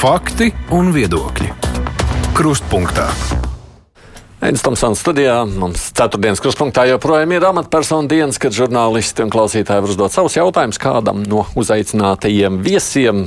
Fakti un viedokļi. Krustpunktā. Aizsmeļamies Tomsons studijā. Mums ceturtdienas krustpunktā joprojām ir amatpersonu dienas, kad žurnālisti un klausītāji var uzdot savus jautājumus kādam no uzaicinātajiem viesiem.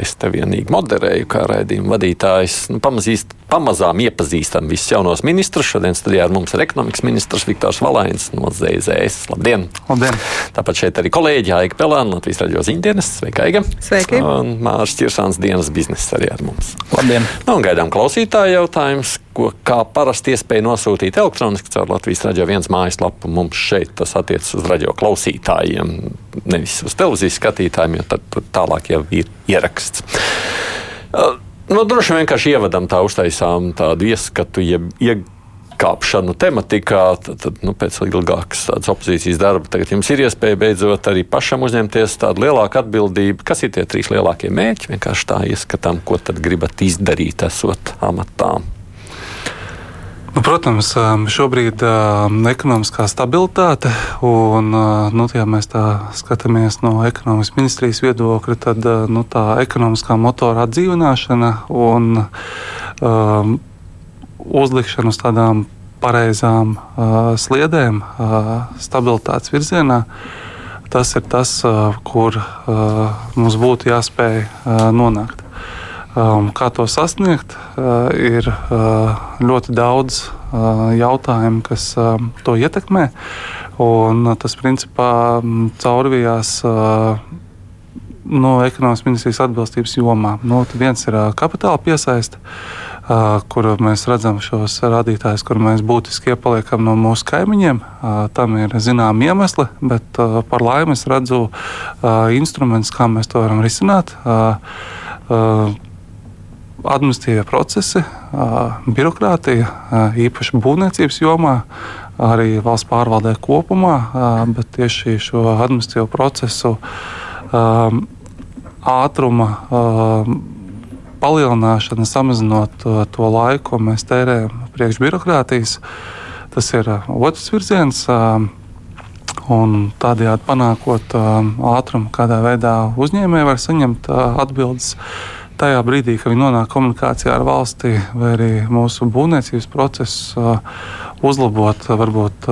Es te vienīgi moderēju, kā raidījuma vadītājs. Nu, pamazīst, pamazām iepazīstam visus jaunos ministrus. Šodien studijā ar mums ir ekonomikas ministrs Viktors Valains no ZZS. Labdien! Labdien. Tāpat šeit arī kolēģi Aiga Pelēna, Latvijas raidījuma ziņdienas. Sveika, Aiga! Sveiki! Un Mārcis Čirsāns dienas biznesa arī ar mums. Labdien! Nu, un gaidām klausītāju jautājumus, ko kā parasti iespēja nosūtīt elektroniski caur Latvijas raidījuma viens mājaslapu. Mums šeit tas attiecas uz radio klausītājiem, nevis uz televīzijas skatītājiem, jo tad tur tālāk jau ir ieraksts. Nu, droši vien vienkārši ievadam tā uztaisām tādu ieskatu, jeb iekāpšanu tematikā, tad, tad nu, pēc ilgākas tādas opozīcijas darba tagad jums ir iespēja beidzot arī pašam uzņemties tādu lielāku atbildību. Kas ir tie trīs lielākie mērķi? Vienkārši tā ieskatām, ko tad gribat izdarīt, esot amatā. Nu, protams, šobrīd ir ekonomiskā stabilitāte, un, nu, ja mēs tā skatāmies no ekonomikas ministrijas viedokļa, tad nu, tā ekonomiskā motora atdzīvināšana un um, uzlikšana uz tādām pareizām uh, sliedēm, uh, stabilitātes virzienā. Tas ir tas, uh, kur uh, mums būtu jāspēj uh, nonākt. Um, kā to sasniegt, uh, ir uh, ļoti daudz uh, jautājumu, kas uh, to ietekmē. Tas principā caurvijās uh, no ekonomikas ministrijas atbilstības jomā. Nu, viens ir kapitāla piesaiste, kur mēs redzam šos rādītājus, kur mēs būtiski iepaliekam no mūsu kaimiņiem. Tam ir zināmi iemesli, bet par laimi es redzu instrumentus, kā mēs to varam risināt. Administratīvie procesi, birokrātija, īpaši būvniecības jomā, arī valsts pārvaldē kopumā, bet tieši šo administratīvo procesu ātruma palielināšana, samazinot to laiku, ko mēs tērējam priekš birokrātijas, tas ir otrs virziens. Un tādējādi panākot ātrumu, kādā veidā uzņēmēji var saņemt atbildes tajā brīdī, kad viņi nonāk komunikācijā ar valsti vai arī mūsu būvniecības procesu, uzlabot varbūt.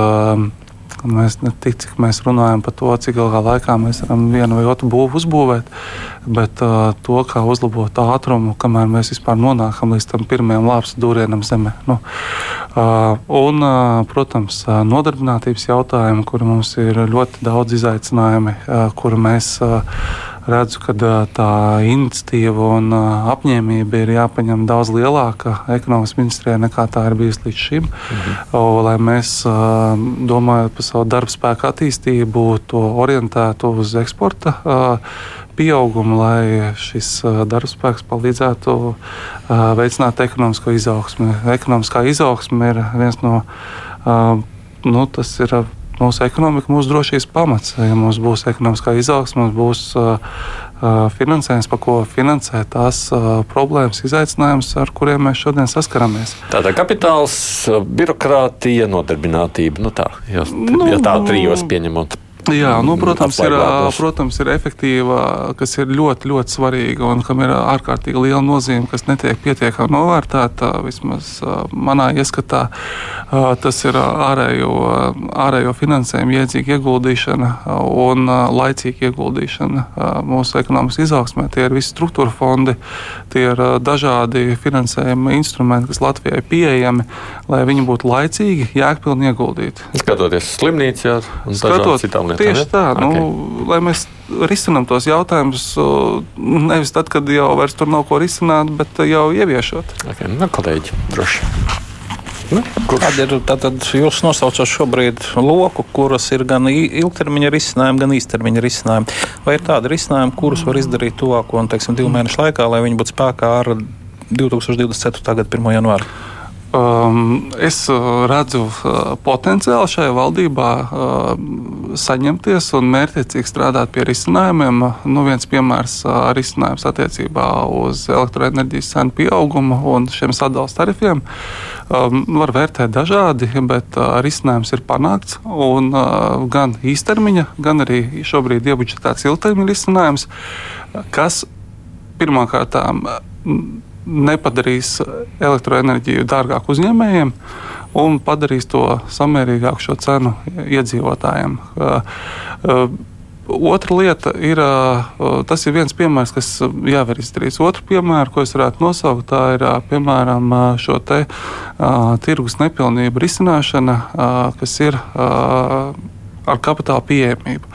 Mēs ne tik cik mēs runājam par to, cik ilgā laikā mēs varam vienu vai otru būvu uzbūvēt, bet uh, to, kā uzlabot ātrumu, kamēr mēs vispār nonākam līdz tam pirmajam lāpstu dūrienam zemē. Nu, uh, un, uh, protams, nodarbinātības jautājumi, kur mums ir ļoti daudz izaicinājumu, uh, kur mēs uh, redzu, ka tā iniciatīva un apņēmība ir jāpaņem daudz lielāka ekonomikas ministrijā nekā tā ir bijusi līdz šim. Mhm. Lai mēs domājot par savu darbu spēku attīstību, to orientētu uz eksporta pieaugumu, lai šis darbspēks palīdzētu veicināt ekonomisko izaugsmu. Ekonomiskā izaugsme ir viens no. Nu, tas ir mūsu ekonomika, mūsu drošības pamats. Ja mums būs ekonomiskā izaugsme, mums būs uh, uh, finansējums, pa ko finansēt tās uh, problēmas, izaicinājumus, ar kuriem mēs šodien saskaramies. Tātad kapitāls, birokrātija, nodarbinātība. Nu tā, ja, nu, ja tā trijos pieņemot. Jā, nu, protams, ir, protams, ir efektīva, kas ir ļoti, ļoti svarīga un kam ir ārkārtīgi liela nozīme, kas netiek pietiekami novērtēta. Vismaz manā ieskatā tas ir ārējo, ārējo finansējumu iedzīga ieguldīšana un laicīga ieguldīšana mūsu ekonomikas izaugsmē. Tie ir visi struktūra fondi, tie ir dažādi finansējuma instrumenti, kas Latvijai pieejami, lai viņi būtu laicīgi, jēgpilni ieguldīti. Skatoties slimnīcā un Skatot, citām lietām. Tieši tā, okay. nu, lai mēs risinām tos jautājumus nevis tad, kad jau vairs tur nav ko risināt, bet jau ieviešot. Okay. Nu, kolēģi, droši. Nu, Kāda ir tātad jūs nosaucat šobrīd loku, kuras ir gan ilgtermiņa risinājumi, gan īstermiņa risinājumi? Vai ir tādi risinājumi, kurus var izdarīt tuvāko un, teiksim, divu mēnešu laikā, lai viņi būtu spēkā ar 2024. gada 1. janvāru? Um, es uh, redzu uh, potenciālu šajā valdībā uh, saņemties un mērķiecīgi strādāt pie risinājumiem. Nu, viens piemērs uh, - risinājums attiecībā uz elektroenerģijas cenu pieaugumu un šiem sadalījuma tarifiem. Um, var vērtēt dažādi, bet uh, risinājums ir panākts. Un, uh, gan īstermiņa, gan arī šobrīd iebudžetēts ilgtermiņa risinājums, kas pirmkārt nepadarīs elektroenerģiju dārgāku uzņēmējiem un padarīs to samērīgāku šo cenu iedzīvotājiem. Otra lieta ir, tas ir viens piemērs, kas jāvar izdarīt. Otru piemēru, ko es varētu nosaukt, tā ir piemēram šo te tirgus nepilnību risināšana, kas ir ar kapitāla pieejamību.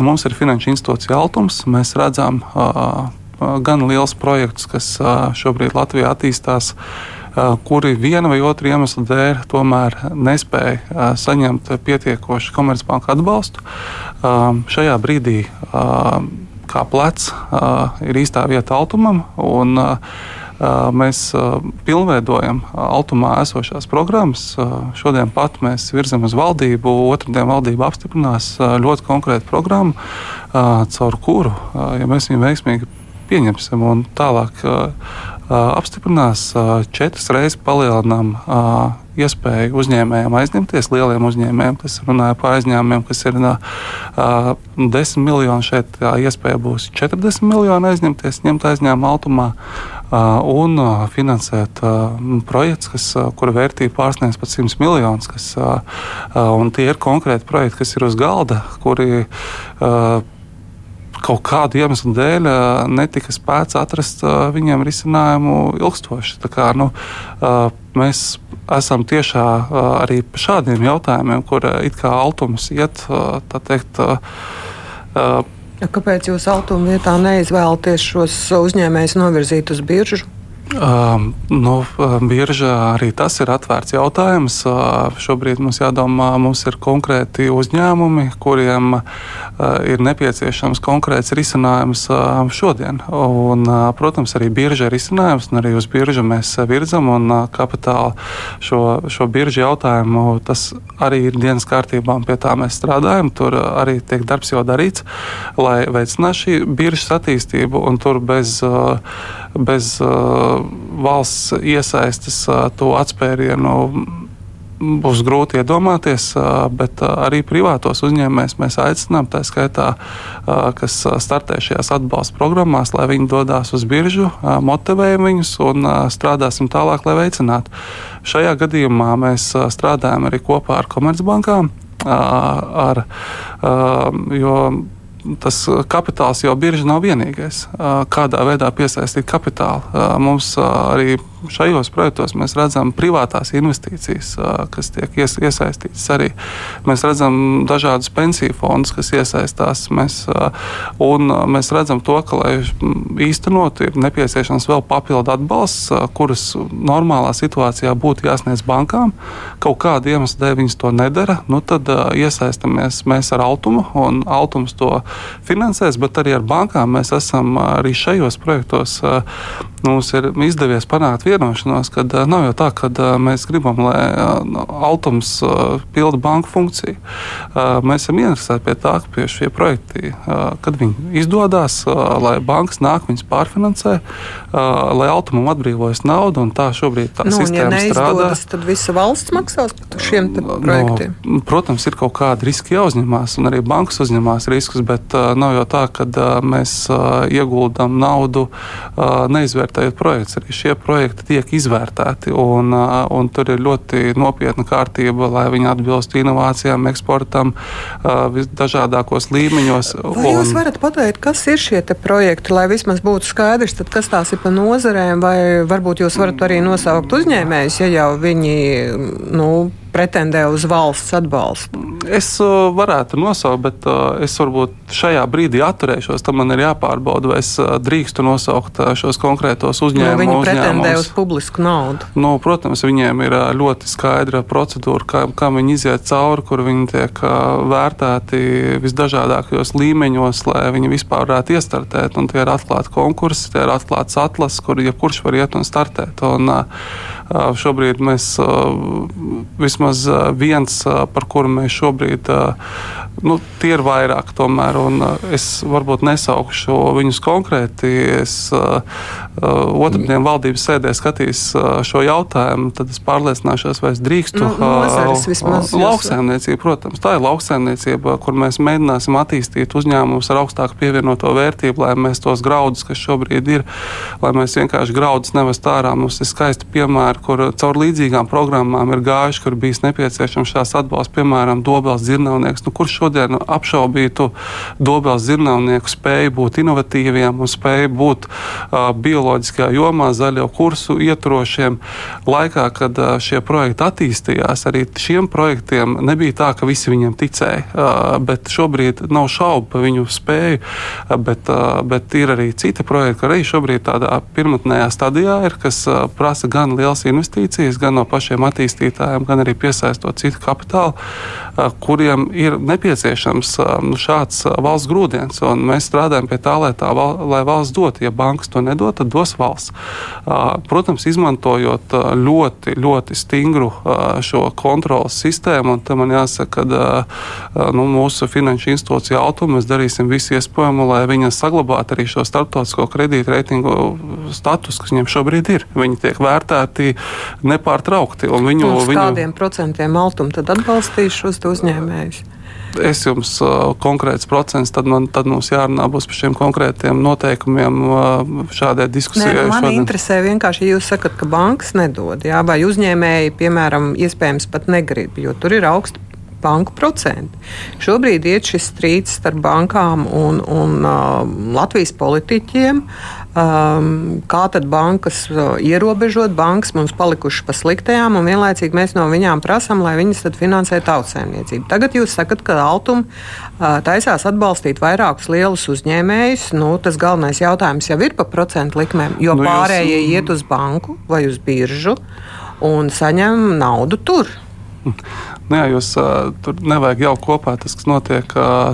Mums ir finanšu institūcija Altums. Mēs redzam gan liels projekts, kas šobrīd Latvijā attīstās kuri viena vai otra iemesla dēļ tomēr nespēja saņemt pietiekošu komercbanku atbalstu. Šajā brīdī kā plecs ir īstā vieta autumam. Un, Mēs pilnveidojam Altumā esošās programmas. Šodien pat mēs virzam uz valdību. Otradien valdība apstiprinās ļoti konkrētu programmu, caur kuru, ja mēs viņu veiksmīgi pieņemsim un tālāk apstiprinās, četras reizes palielinām iespēju uzņēmējiem aizņemties, lieliem uzņēmējiem, kas runāja par aizņēmumiem, kas ir uh, 10 miljoni. Šeit tā iespēja būs 40 miljoni aizņemties, ņemt aizņēmumu automā uh, un uh, finansēt uh, projekts, kas, uh, kura vērtība pārsniedz pat 100 miljonus. Uh, uh, tie ir konkrēti projekti, kas ir uz galda, kuri uh, kaut kādu iemeslu dēļ netika spēts atrast viņiem risinājumu ilgstoši. Kā, nu, mēs esam tiešā arī par šādiem jautājumiem, kur it kā altums iet, tā teikt. Kāpēc jūs altuma vietā neizvēlaties šos uzņēmējus novirzīt uz biržu? Um, nu, biržā arī tas ir atvērts jautājums. Uh, šobrīd mums jādomā, mums ir konkrēti uzņēmumi, kuriem uh, ir nepieciešams konkrēts risinājums uh, šodien. Un, uh, protams, arī birža ir risinājums, un arī uz biržu mēs virzam un uh, kapitāla šo, šo biržu jautājumu. Tas arī ir dienas kārtībā, un pie tā mēs strādājam. Tur arī tiek darbs jau darīts, lai veicinātu šī biržas attīstību, un tur bez, uh, bez valsts iesaistas to atspērienu būs grūti iedomāties, bet arī privātos uzņēmējus mēs aicinām, tā skaitā, kas startē šajās atbalsta programmās, lai viņi dodas uz biržu, motivējam viņus un strādāsim tālāk, lai veicinātu. Šajā gadījumā mēs strādājam arī kopā ar komercbankām. Ar, jo tas uh, kapitāls jau bieži nav vienīgais. Uh, kādā veidā piesaistīt kapitālu? Uh, mums arī šajos projektos mēs redzam privātās investīcijas, kas tiek ies, iesaistītas arī. Mēs redzam dažādus pensiju fondus, kas iesaistās. Mēs, un mēs redzam to, ka, lai īstenot, ir nepieciešams vēl papildu atbalsts, kurus normālā situācijā būtu jāsniedz bankām. Kaut kāda iemesla dēļ viņas to nedara, nu tad iesaistamies mēs ar Altumu, un Altums to finansēs, bet arī ar bankām mēs esam arī šajos projektos. Mums ir izdevies panākt vienošanos, ka nav jau tā, ka mēs gribam, lai Altums pilda banku funkciju. Mēs esam interesēti pie tā, ka pie šie projekti, kad viņi izdodas, lai bankas nāk viņus pārfinansē, lai Altumam atbrīvojas naudu, un tā šobrīd tā nu, sistēma ja strādā. Tad visa valsts maksās par šiem projektiem? No, protams, ir kaut kādi riski jāuzņemās, un arī bankas uzņemās riskus, bet nav jau tā, ka mēs ieguldām naudu uh, neizvērtējot projektus. Arī šie projekti tiek izvērtēti, un, uh, un tur ir ļoti nopietna kārtība, lai viņi atbilstu inovācijām, eksportam, uh, visdažādākos līmeņos. Vai un... jūs varat pateikt, kas ir šie projekti, lai vismaz būtu skaidrs, kas tās ir pa nozarēm, vai varbūt jūs varat arī nosaukt uzņēmējus, ja jau viņi, nu, pretendē uz valsts atbalstu? Es uh, varētu nosaukt, bet uh, es varbūt šajā brīdī atturēšos. Tam man ir jāpārbauda, vai es uh, drīkstu nosaukt šos konkrētos uzņēmumus. Nu, viņi pretendē uz publisku naudu. Nu, protams, viņiem ir ļoti skaidra procedūra, kā, kā viņi iziet cauri, kur viņi tiek vērtēti visdažādākajos līmeņos, lai viņi vispār varētu iestartēt. Un tie ir atklāti konkursi, tie ir atklāts atlases, kur jebkurš var iet un startēt. Un, šobrīd mēs vismaz viens, par kuru mēs šobrīd nu, tie ir vairāk. Tomēr, un, uh, es varbūt nesaukšu viņus konkrēti. Es uh, uh, otrdien valdības sēdē skatīs uh, šo jautājumu, tad es pārliecināšos, vai es drīkstu. Nu, vismaz jūs- lauksaimniecība, protams, tā ir lauksaimniecība, kur mēs mēģināsim attīstīt uzņēmumus ar augstāku pievienoto vērtību, lai mēs tos graudus, kas šobrīd ir, lai mēs vienkārši graudus nevest ārā. Mums ir skaisti piemēri, kur caur līdzīgām programmām ir gājuši, kur bijis nepieciešams šās atbalsts, piemēram, Dobels dzirnavnieks. Nu, kurš šodien apšaubītu Dobels dzirnavnieku spēju būt inovatīviem un spēju būt uh, bioloģiskajā jomā, zaļo kursu ieturošiem? Laikā, kad uh, šie projekti attīstījās, arī šiem projektiem nebija tā, ka visi viņiem ticēja. Uh, bet šobrīd nav šaubu par viņu spēju, uh, bet, uh, bet ir arī citi projekti, kas arī šobrīd tādā pirmotnējā stadijā ir, kas uh, prasa gan lielas investīcijas, gan no pašiem attīstītājiem, gan arī piesaistot citu kapitālu, uh, kuriem ir nepieciešams uh, nu, šāds uh, valsts grūdienis. Mēs strādājam pie tā, lai, tā val, lai valsts dot. Ja bankas to nedod, tad dos valsts. Uh, Protams, izmantojot uh, ļoti, ļoti stingru šo kontrolas sistēmu, un te man jāsaka, ka nu, mūsu finanšu institūcija automātiski mēs darīsim visu iespējamo, lai viņa saglabātu arī šo starptautisko kredītreitingu statusu, kas viņiem šobrīd ir. Viņi tiek vērtēti nepārtraukti. un Viņu, Uz viņu, kādiem procentiem Altuma tad atbalstīs šos uzņēmējus? Es jums konkrēts procents, tad, man, tad mums jārunā būs par šiem konkrētiem noteikumiem šādai Nē, diskusijai. nu, man šodien. interesē vienkārši, ja jūs sakat, ka bankas nedod, jā, vai uzņēmēji, piemēram, iespējams pat negrib, jo tur ir augsti banku procenti. Šobrīd ir šis strīds starp bankām un, un uh, Latvijas politiķiem. Um, kā tad bankas uh, ierobežot? Bankas mums palikušas pa sliktajām, un vienlaicīgi mēs no viņām prasām, lai viņas finansē tautsēmniecību. Tagad jūs sakat, ka Altuma uh, taisās atbalstīt vairākus lielus uzņēmējus. Nu, tas galvenais jautājums jau ir par procentu likmēm, jo Nu, nu, jūs- pārējie iet uz banku vai uz biržu un saņem naudu tur. Nu, jā, jūs tur nevajag jau kopā tas, kas notiek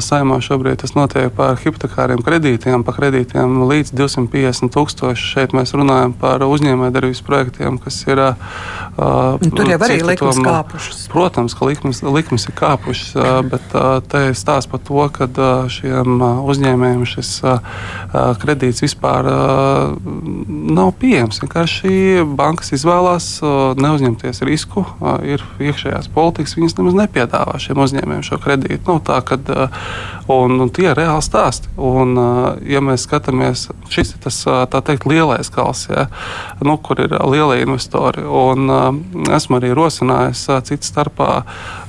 saimā šobrīd. Tas notiek par hipotekāriem kredītiem, par kredītiem līdz 250 tūkstoši. Šeit mēs runājam par uzņēmējdarbības projektiem, kas ir. Un tur jau arī likmes tomā- kāpušas. Protams, ka likmes, likmes ir kāpušas, bet te ir stāsts par to, ka šiem uzņēmējiem šis kredīts vispār nav pieejams. Vienkārši bankas izvēlās neuzņemties risku. Ir iekšējās politikas, viņas nemaz nepiedāvā šiem uzņēmējiem šo kredītu. Nav tā, ka un, un tie ir reāli stāsti. Un, uh, ja mēs skatāmies, šis ir tas tā teikt lielais kals, ja, nu, kur ir lielie investori. Un, esmu arī rosinājis citu starpā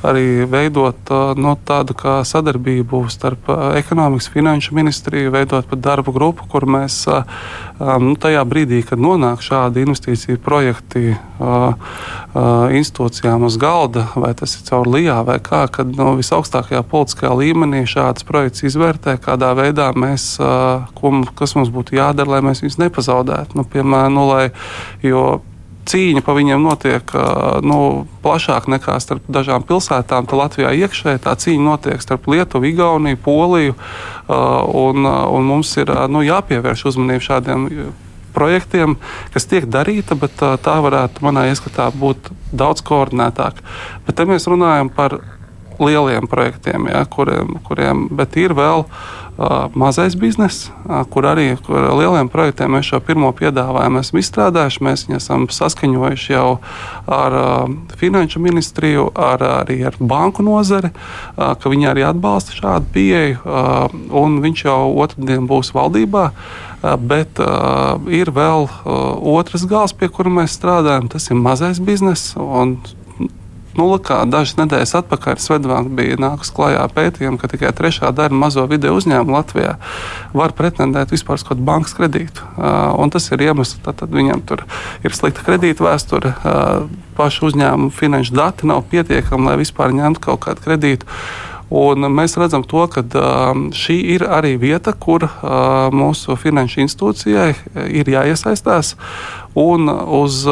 arī veidot no tādu kā sadarbību starp ekonomikas finanšu ministriju, veidot pat darbu grupu, kur mēs nu, tajā brīdī, kad nonāk šādi investīciju projekti institūcijām uz galda, vai tas ir caur LIBE vai kā, kad no visaugstākajā politiskajā līmenī šāds projekts izvērtē, kādā veidā mēs, ko, kas mums būtu jādara, lai mēs viņus nepazaudētu. Nu, piemēram, nu, lai, jo cīņa par viņiem notiek nu, plašāk nekā starp dažām pilsētām. Tad Latvijā iekšēji tā cīņa notiek starp Lietuvu, Igauniju, Poliju. Un, un mums ir nu, jāpievērš uzmanība šādiem projektiem, kas tiek darīta, bet uh, tā varētu manā ieskatā būt daudz koordinētāk. Bet te mēs runājam par lieliem projektiem, ja, kuriem, kuriem ir vēl mazais bizness, kur arī kur lieliem projektiem mēs šo pirmo piedāvājumu esam izstrādājuši. Mēs viņu esam saskaņojuši jau ar Finanšu ministriju, ar, arī ar banku nozari, ka viņi arī atbalsta šādu pieeju, viņš jau otrdien būs valdībā. Bet ir vēl otrs gals, pie kura mēs strādājam. Tas ir mazais bizness. Un Nu, kā dažas nedēļas atpakaļ Svetbānka bija nākus klajā pētījumā, ka tikai trešā daļa mazo video uzņēmumu Latvijā var pretendēt vispār uz kādu bankas kredītu. Un tas ir iemesls, tad viņam tur ir slikta kredīta vēsture, pašu uzņēmumu finanšu dati nav pietiekami, lai vispār ņemtu kaut kādu kredītu. Un mēs redzam, to, ka šī ir arī vieta, kur mūsu finanšu institūcijai ir jāiesaistās un uz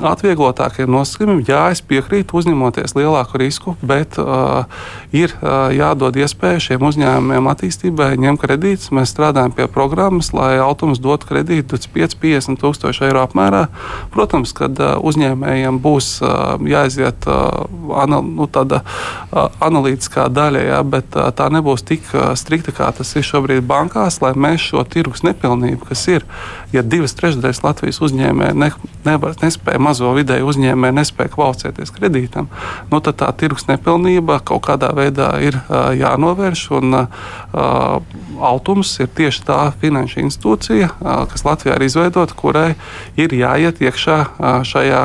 uh, atvieglotākie nosacījumi. Jā, es piekrītu uzņemoties lielāku risku, bet uh, ir uh, jādod iespēja šiem uzņēmumiem attīstībai, ņemt kredītus. Mēs strādājam pie programmas, lai autors dotu kredītu 25-50 tūkstoši eiro apmērā. Protams, kad uh, uzņēmējiem būs uh, jāiziet uh, ana, nu, tāda uh, analītiskā daļa, jā, bet uh, tā nebūs tik uh, strikta, kā tas ir šobrīd bankās, lai mēs šo tirgus nepilnību, kas ir, ja divas trešdaļas Latvijas uzņēmēji ne, nevar, nespēja mazo vidēju uzņēmēju nespēja kvalificēties kredītam, nu, tad tā tirgus nepilnība kaut kādā veidā ir jānovērš. Un, Altums ir tieši tā finanšu institūcija, kas Latvijā ir izveidota, kurai ir jāiet iekšā šajā,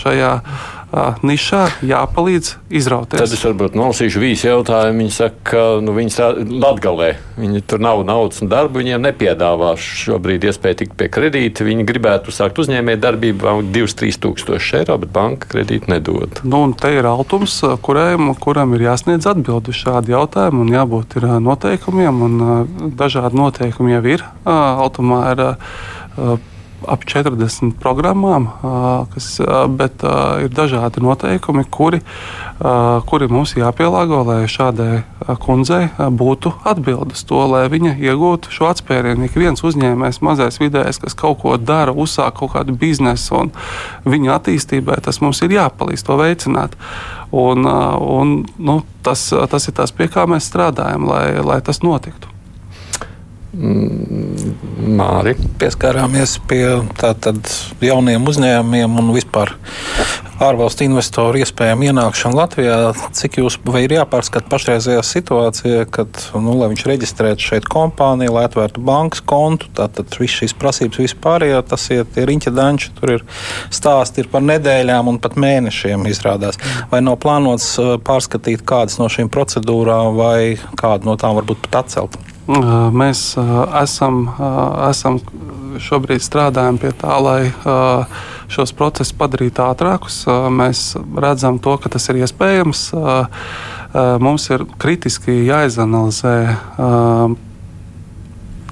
šajā nišā jāpalīdz izrauties. Tad es varbūt nolasīšu vīsu jautājumu. Viņi saka, ka nu, viņi Latgalē. Viņi tur nav naudas un darba, viņiem nepiedāvā šobrīd iespēju tikt pie kredīta. Viņi gribētu sākt uzņēmē darbību 2-3 tūkstoši eiro, bet banka kredītu nedod. Nu, te ir altums, kuram, kuram ir jāsniedz atbildi uz šādu jautājumu un jābūt ir noteikumiem. Un, dažādi noteikumi jau ir. Altumā ir ap 40 programmām, kas, bet ir dažādi noteikumi, kuri, kuri mums jāpielāgo, lai šādai kundzei būtu atbildes to, lai viņa iegūtu šo atspērienu. Ik viens uzņēmējs, mazais vidējais, kas kaut ko dara, uzsāk kaut kādu biznesu un viņa attīstībai, tas mums ir jāpalīdz to veicināt. Un, un, nu, tas, tas ir tas, pie kā mēs strādājam, lai, lai tas notiktu. Mm, Māri. Pieskārāmies pie tātad jauniem uzņēmumiem un vispār ārvalstu investoru iespējām ienākšanu Latvijā. Cik jūs ir jāpārskata pašreizējā situācija, kad, nu, viņš reģistrētu šeit kompāniju, lai atvērtu bankas kontu, tātad viss šīs prasības vispārējā, tas ir tie riņķa danči, tur ir stāsti ir par nedēļām un pat mēnešiem izrādās. Vai nav plānots uh, pārskatīt kādas no šīm procedūrām vai kādu no tām varbūt pat atcelt? Mēs esam, esam šobrīd strādājam pie tā, lai šos procesus padarītu ātrākus. Mēs redzam, to, ka tas ir iespējams. Mums ir kritiski jāizanalizē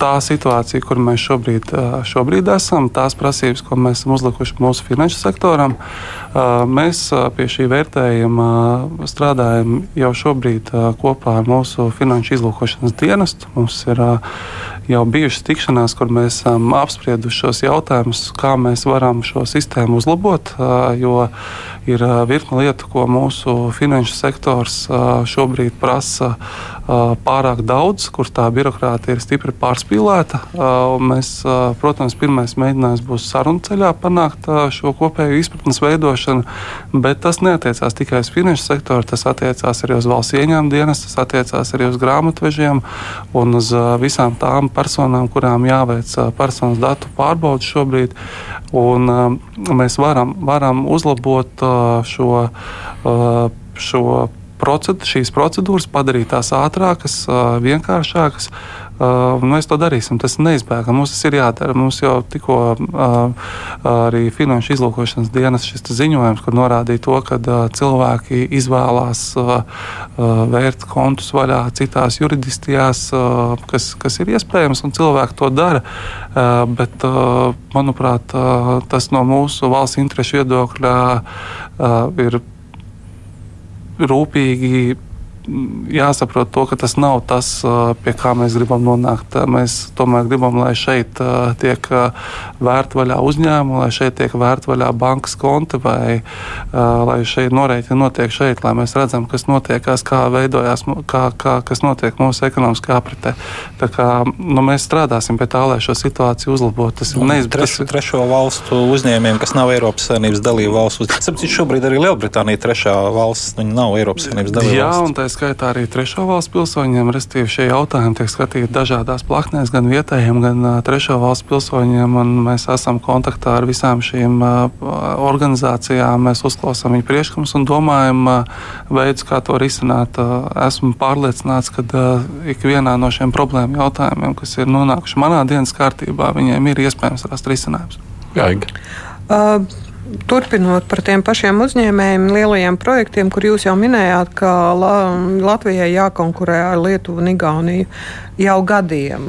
tā situācija, kur mēs šobrīd, šobrīd esam, tās prasības, ko mēs esam uzlikuši mūsu finanšu sektoram. Mēs pie šī vērtējuma strādājam jau šobrīd kopā ar mūsu finanšu izlūkošanas dienestu. Mums ir jau bijušas tikšanās, kur mēs esam apsprieduši šos jautājumus, kā mēs varam šo sistēmu uzlabot. Jo ir virkni lietu, ko mūsu finanšu sektors šobrīd prasa pārāk daudz, kur tā birokrātija ir stipri pārspīlēta. Mēs, protams, pirmais mēģinājums būs sarunu ceļā panākt šo kopēju izpratnes veidošanu, bet tas neatiecās tikai uz finanšu sektoru, tas attiecās arī uz valsts ieņēmuma dienas, tas attiecās arī uz grāmatvežiem un uz visām tām personām, kurām jāveic personas datu pārbaudas šobrīd. Un, mēs varam, varam uzlabot šo, šo proced, šīs procedūras, padarīt tās ātrākas, vienkāršākas. Uh, mēs to darīsim. Tas ir neizbēgami. Mums tas ir jādara. Mums jau tikko uh, arī Finanšu izlūkošanas dienas šis ziņojums, kur norādīja to, ka uh, cilvēki izvēlās vērt kontus vaļā citās jurisdikcijās, kas, kas ir iespējams, un cilvēki to dara. Bet, manuprāt, tas no mūsu valsts interešu viedokļa ir rūpīgi jāsaprot, to, ka tas nav tas, pie kā mēs gribam nonākt. Mēs tomēr gribam, lai šeit tiek vērt vaļā uzņēmumi, lai šeit tiek vērt vaļā bankas konti, vai lai šeit norēķini notiek šeit, lai mēs redzam, kas notiekās, kā veidojās, kā, kā, kas notiek mūsu ekonomiskā apritē. Tā kā nu, mēs strādāsim pie tā, lai šo situāciju uzlabotu. Tas ir neizbēgami. Trešo valstu uzņēmējiem, kas nav Eiropas Savienības dalību valsts, sapratu, šobrīd arī Lielbritānija trešā valsts, viņi nav Eiropas Savienības dalību valsts skaitā arī trešo valstu pilsoņiem. Restīvi šie jautājumi tiek skatīti dažādās plaknēs, gan vietējiem, gan trešo valstu pilsoņiem. Mēs esam kontaktā ar visām šīm organizācijām. Mēs uzklausām viņu priekšlikumus un domājam veidus, kā to risināt. Esmu pārliecināts, ka ikvienā no šiem problēmu jautājumiem, kas ir nonākuši manā dienas kārtībā, viņiem ir iespējams rast risinājums. Gaiga. Uh, Turpinot par tiem pašiem uzņēmējiem, lielajiem projektiem, kur jūs jau minējāt, ka Latvijai jākonkurē ar Lietuvu un Igauniju. Jau gadiem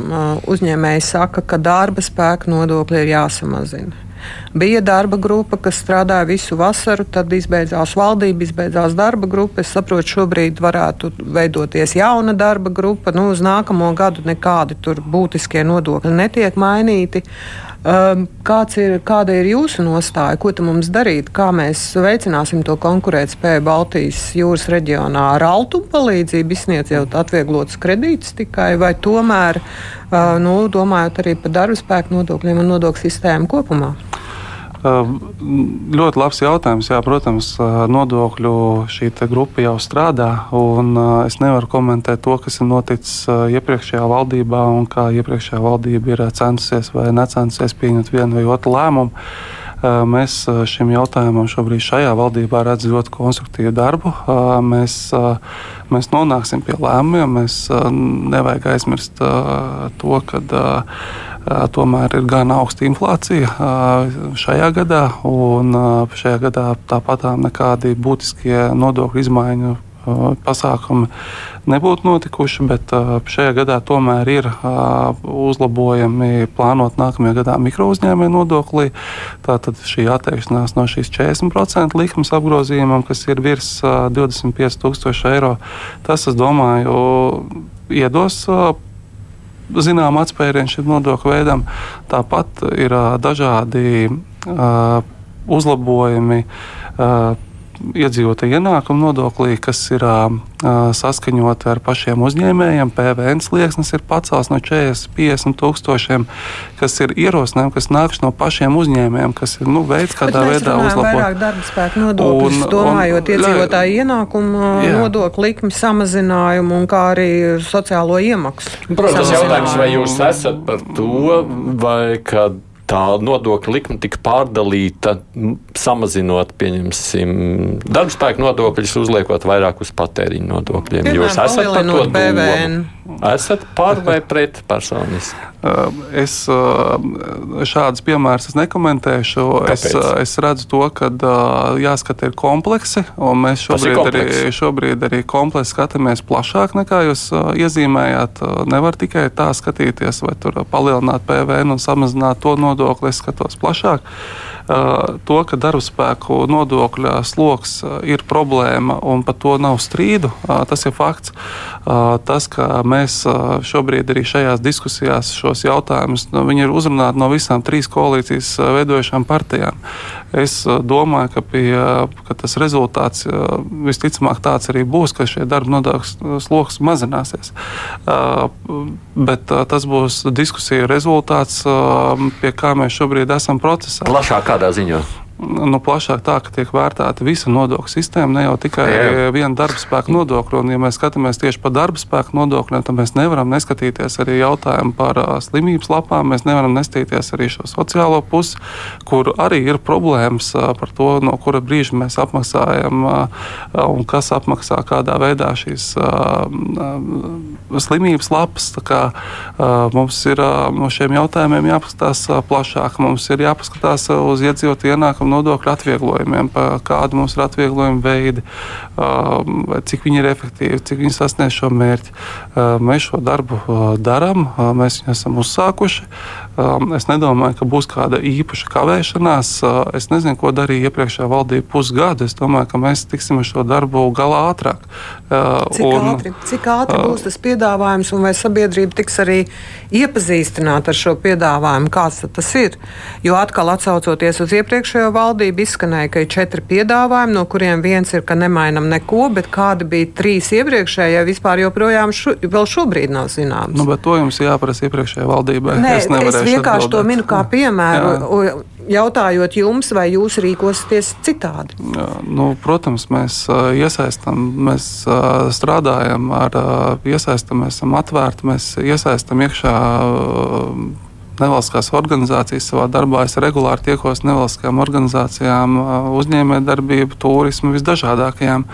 uzņēmēji saka, ka darba spēka nodokļi ir jāsamazina. Bija darba grupa, kas strādāja visu vasaru, tad izbeidzās valdība, izbeidzās darba grupa. Es saprotu, šobrīd varētu veidoties jauna darba grupa. Nu, uz nākamo gadu nekādi būtiskie nodokļi netiek mainīti. Um, ir, kāda ir jūsu nostāja? Ko mums darīt? Kā mēs veicināsim to konkurētspēju Baltijas jūras reģionā? Ar altu palīdzību izsniedzot atvieglotus kredītus tikai, vai tomēr, uh, nu, domājot arī par darba spēku nodokļiem un nodokļu sistēmu kopumā? Ļoti labs jautājums. Jā, protams, nodokļu šī grupa jau strādā. Es nevaru komentēt to, kas ir noticis iepriekšējā valdībā un kā iepriekšējā valdība ir centusies vai necentusies pieņemt vienu vai otru lēmumu. Mēs šim jautājumam šobrīd šajā valdībā redzam ļoti konstruktīvu darbu. Mēs, mēs nonāksim pie lēmumiem. Mēs nevajag aizmirst to, ka tomēr ir gan augsta inflācija šajā gadā, un šajā gadā tāpat nekādi būtiskie nodokļu izmaiņu pasākumi nebūtu notikuši, bet šajā gadā tomēr ir uzlabojumi plānot nākamajā gadā mikro uzņēmēju nodoklī. Tātad šī atteikšanās no šīs 40% likmes apgrozījumam, kas ir virs 25,000 eiro, tas, es domāju, iedos zinām atspērienu šim nodokļu veidam. Tāpat ir dažādi uzlabojumi iedzīvotāju ienākumu nodoklī, kas ir uh, saskaņoti ar pašiem uzņēmējiem. PVN slieksnis ir pacēlts no 40 līdz 50 tūkstošiem, kas ir ierosinājumi, kas nāks no pašiem uzņēmējiem, kas ir nu, veids, kādā veidā uzlabot. Vairāk darba spēka nodokļus, domājot iedzīvotāju ienākumu nodokļu likmi samazinājumu un kā arī sociālo iemaksu. Protams, jautājums, vai jūs esat par to, vai kad tā nodokļa likme tika pārdalīta, samazinot, pieņemsim, darbspēku nodokļus, uzliekot vairāk uz patēriņu nodokļiem. Piemēram, Jūs esat par to PVN. Domu? Esat par vai pret personiski? Uh, es uh, šādus piemērus nekomentēšu. Kāpēc? Es, uh, es redzu to, ka jāskata ir kompleksi, un mēs šobrīd arī, šobrīd arī kompleksi skatāmies plašāk nekā jūs iezīmējāt. Nevar tikai tā skatīties, vai tur palielināt PVN un samazināt to nodokli. Es skatos plašāk. To, ka darbspēku nodokļa sloks ir problēma un par to nav strīdu, tas ir fakts. Tas, ka mēs šobrīd arī šajās diskusijās šos jautājumus nu, ir uzrunāti no visām trīs koalīcijas veidojušām partijām. Es domāju, ka, pie, ka tas rezultāts visticamāk tāds arī būs, ka šie darba nodokļu sloks mazināsies. Bet tas būs diskusiju rezultāts, pie kā mēs šobrīd esam procesā. Plašāk kādā ziņā? Nu, plašāk tā, ka tiek vērtēta visa nodokļu sistēma, ne jau tikai viena darba spēka nodokļa. Un, ja mēs skatāmies tieši par darba spēka nodokļiem, tad mēs nevaram neskatīties arī jautājumu par uh, slimības lapām. Mēs nevaram neskatīties arī šo sociālo pusi, kur arī ir problēmas uh, par to, no kura brīža mēs apmaksājam uh, un kas apmaksā kādā veidā šīs slimības lapas. Kā, mums ir no šiem jautājumiem jāpaskatās plašāk. Mums ir jāpaskatās uz iedzīvotāju ienākumu nodokļu atvieglojumiem, kādi mums ir atvieglojuma veidi, cik viņi ir efektīvi, cik viņi sasniedz šo mērķi. Mēs šo darbu darām, mēs viņu esam uzsākuši. Es nedomāju, ka būs kāda īpaša kavēšanās. Es nezinu, ko darīja iepriekšējā valdība pusgadu. Es domāju, ka mēs tiksim ar šo darbu galā ātrāk. Cik, un, ātri, cik ātri būs tas piedāvājums, un vai sabiedrība tiks arī iepazīstināta ar šo piedāvājumu, kāds tas ir? Jo atkal atsaucoties uz iepriekšējo valdību, izskanēja, ka ir četri piedāvājumi, no kuriem viens ir, ka nemainam neko, bet kādi bija trīs iepriekšējie, vispār joprojām šo, vēl šobrīd nav zināms. Nu, bet to jums jāprasa iepriekšējai valdībai. Nē, es nevaru Es vienkārši atbildēt. to minu kā piemēru. Jā. Jautājot jums, vai jūs rīkosieties citādi? Jā, nu, protams, mēs iesaistām, mēs strādājam ar, iesaistam, mēs esam atvērti, mēs iesaistam iekšā nevalstiskās organizācijas savā darbā. Es regulāri tiekos nevalstiskām organizācijām, uzņēmējdarbību, turismu, visdažādākajām.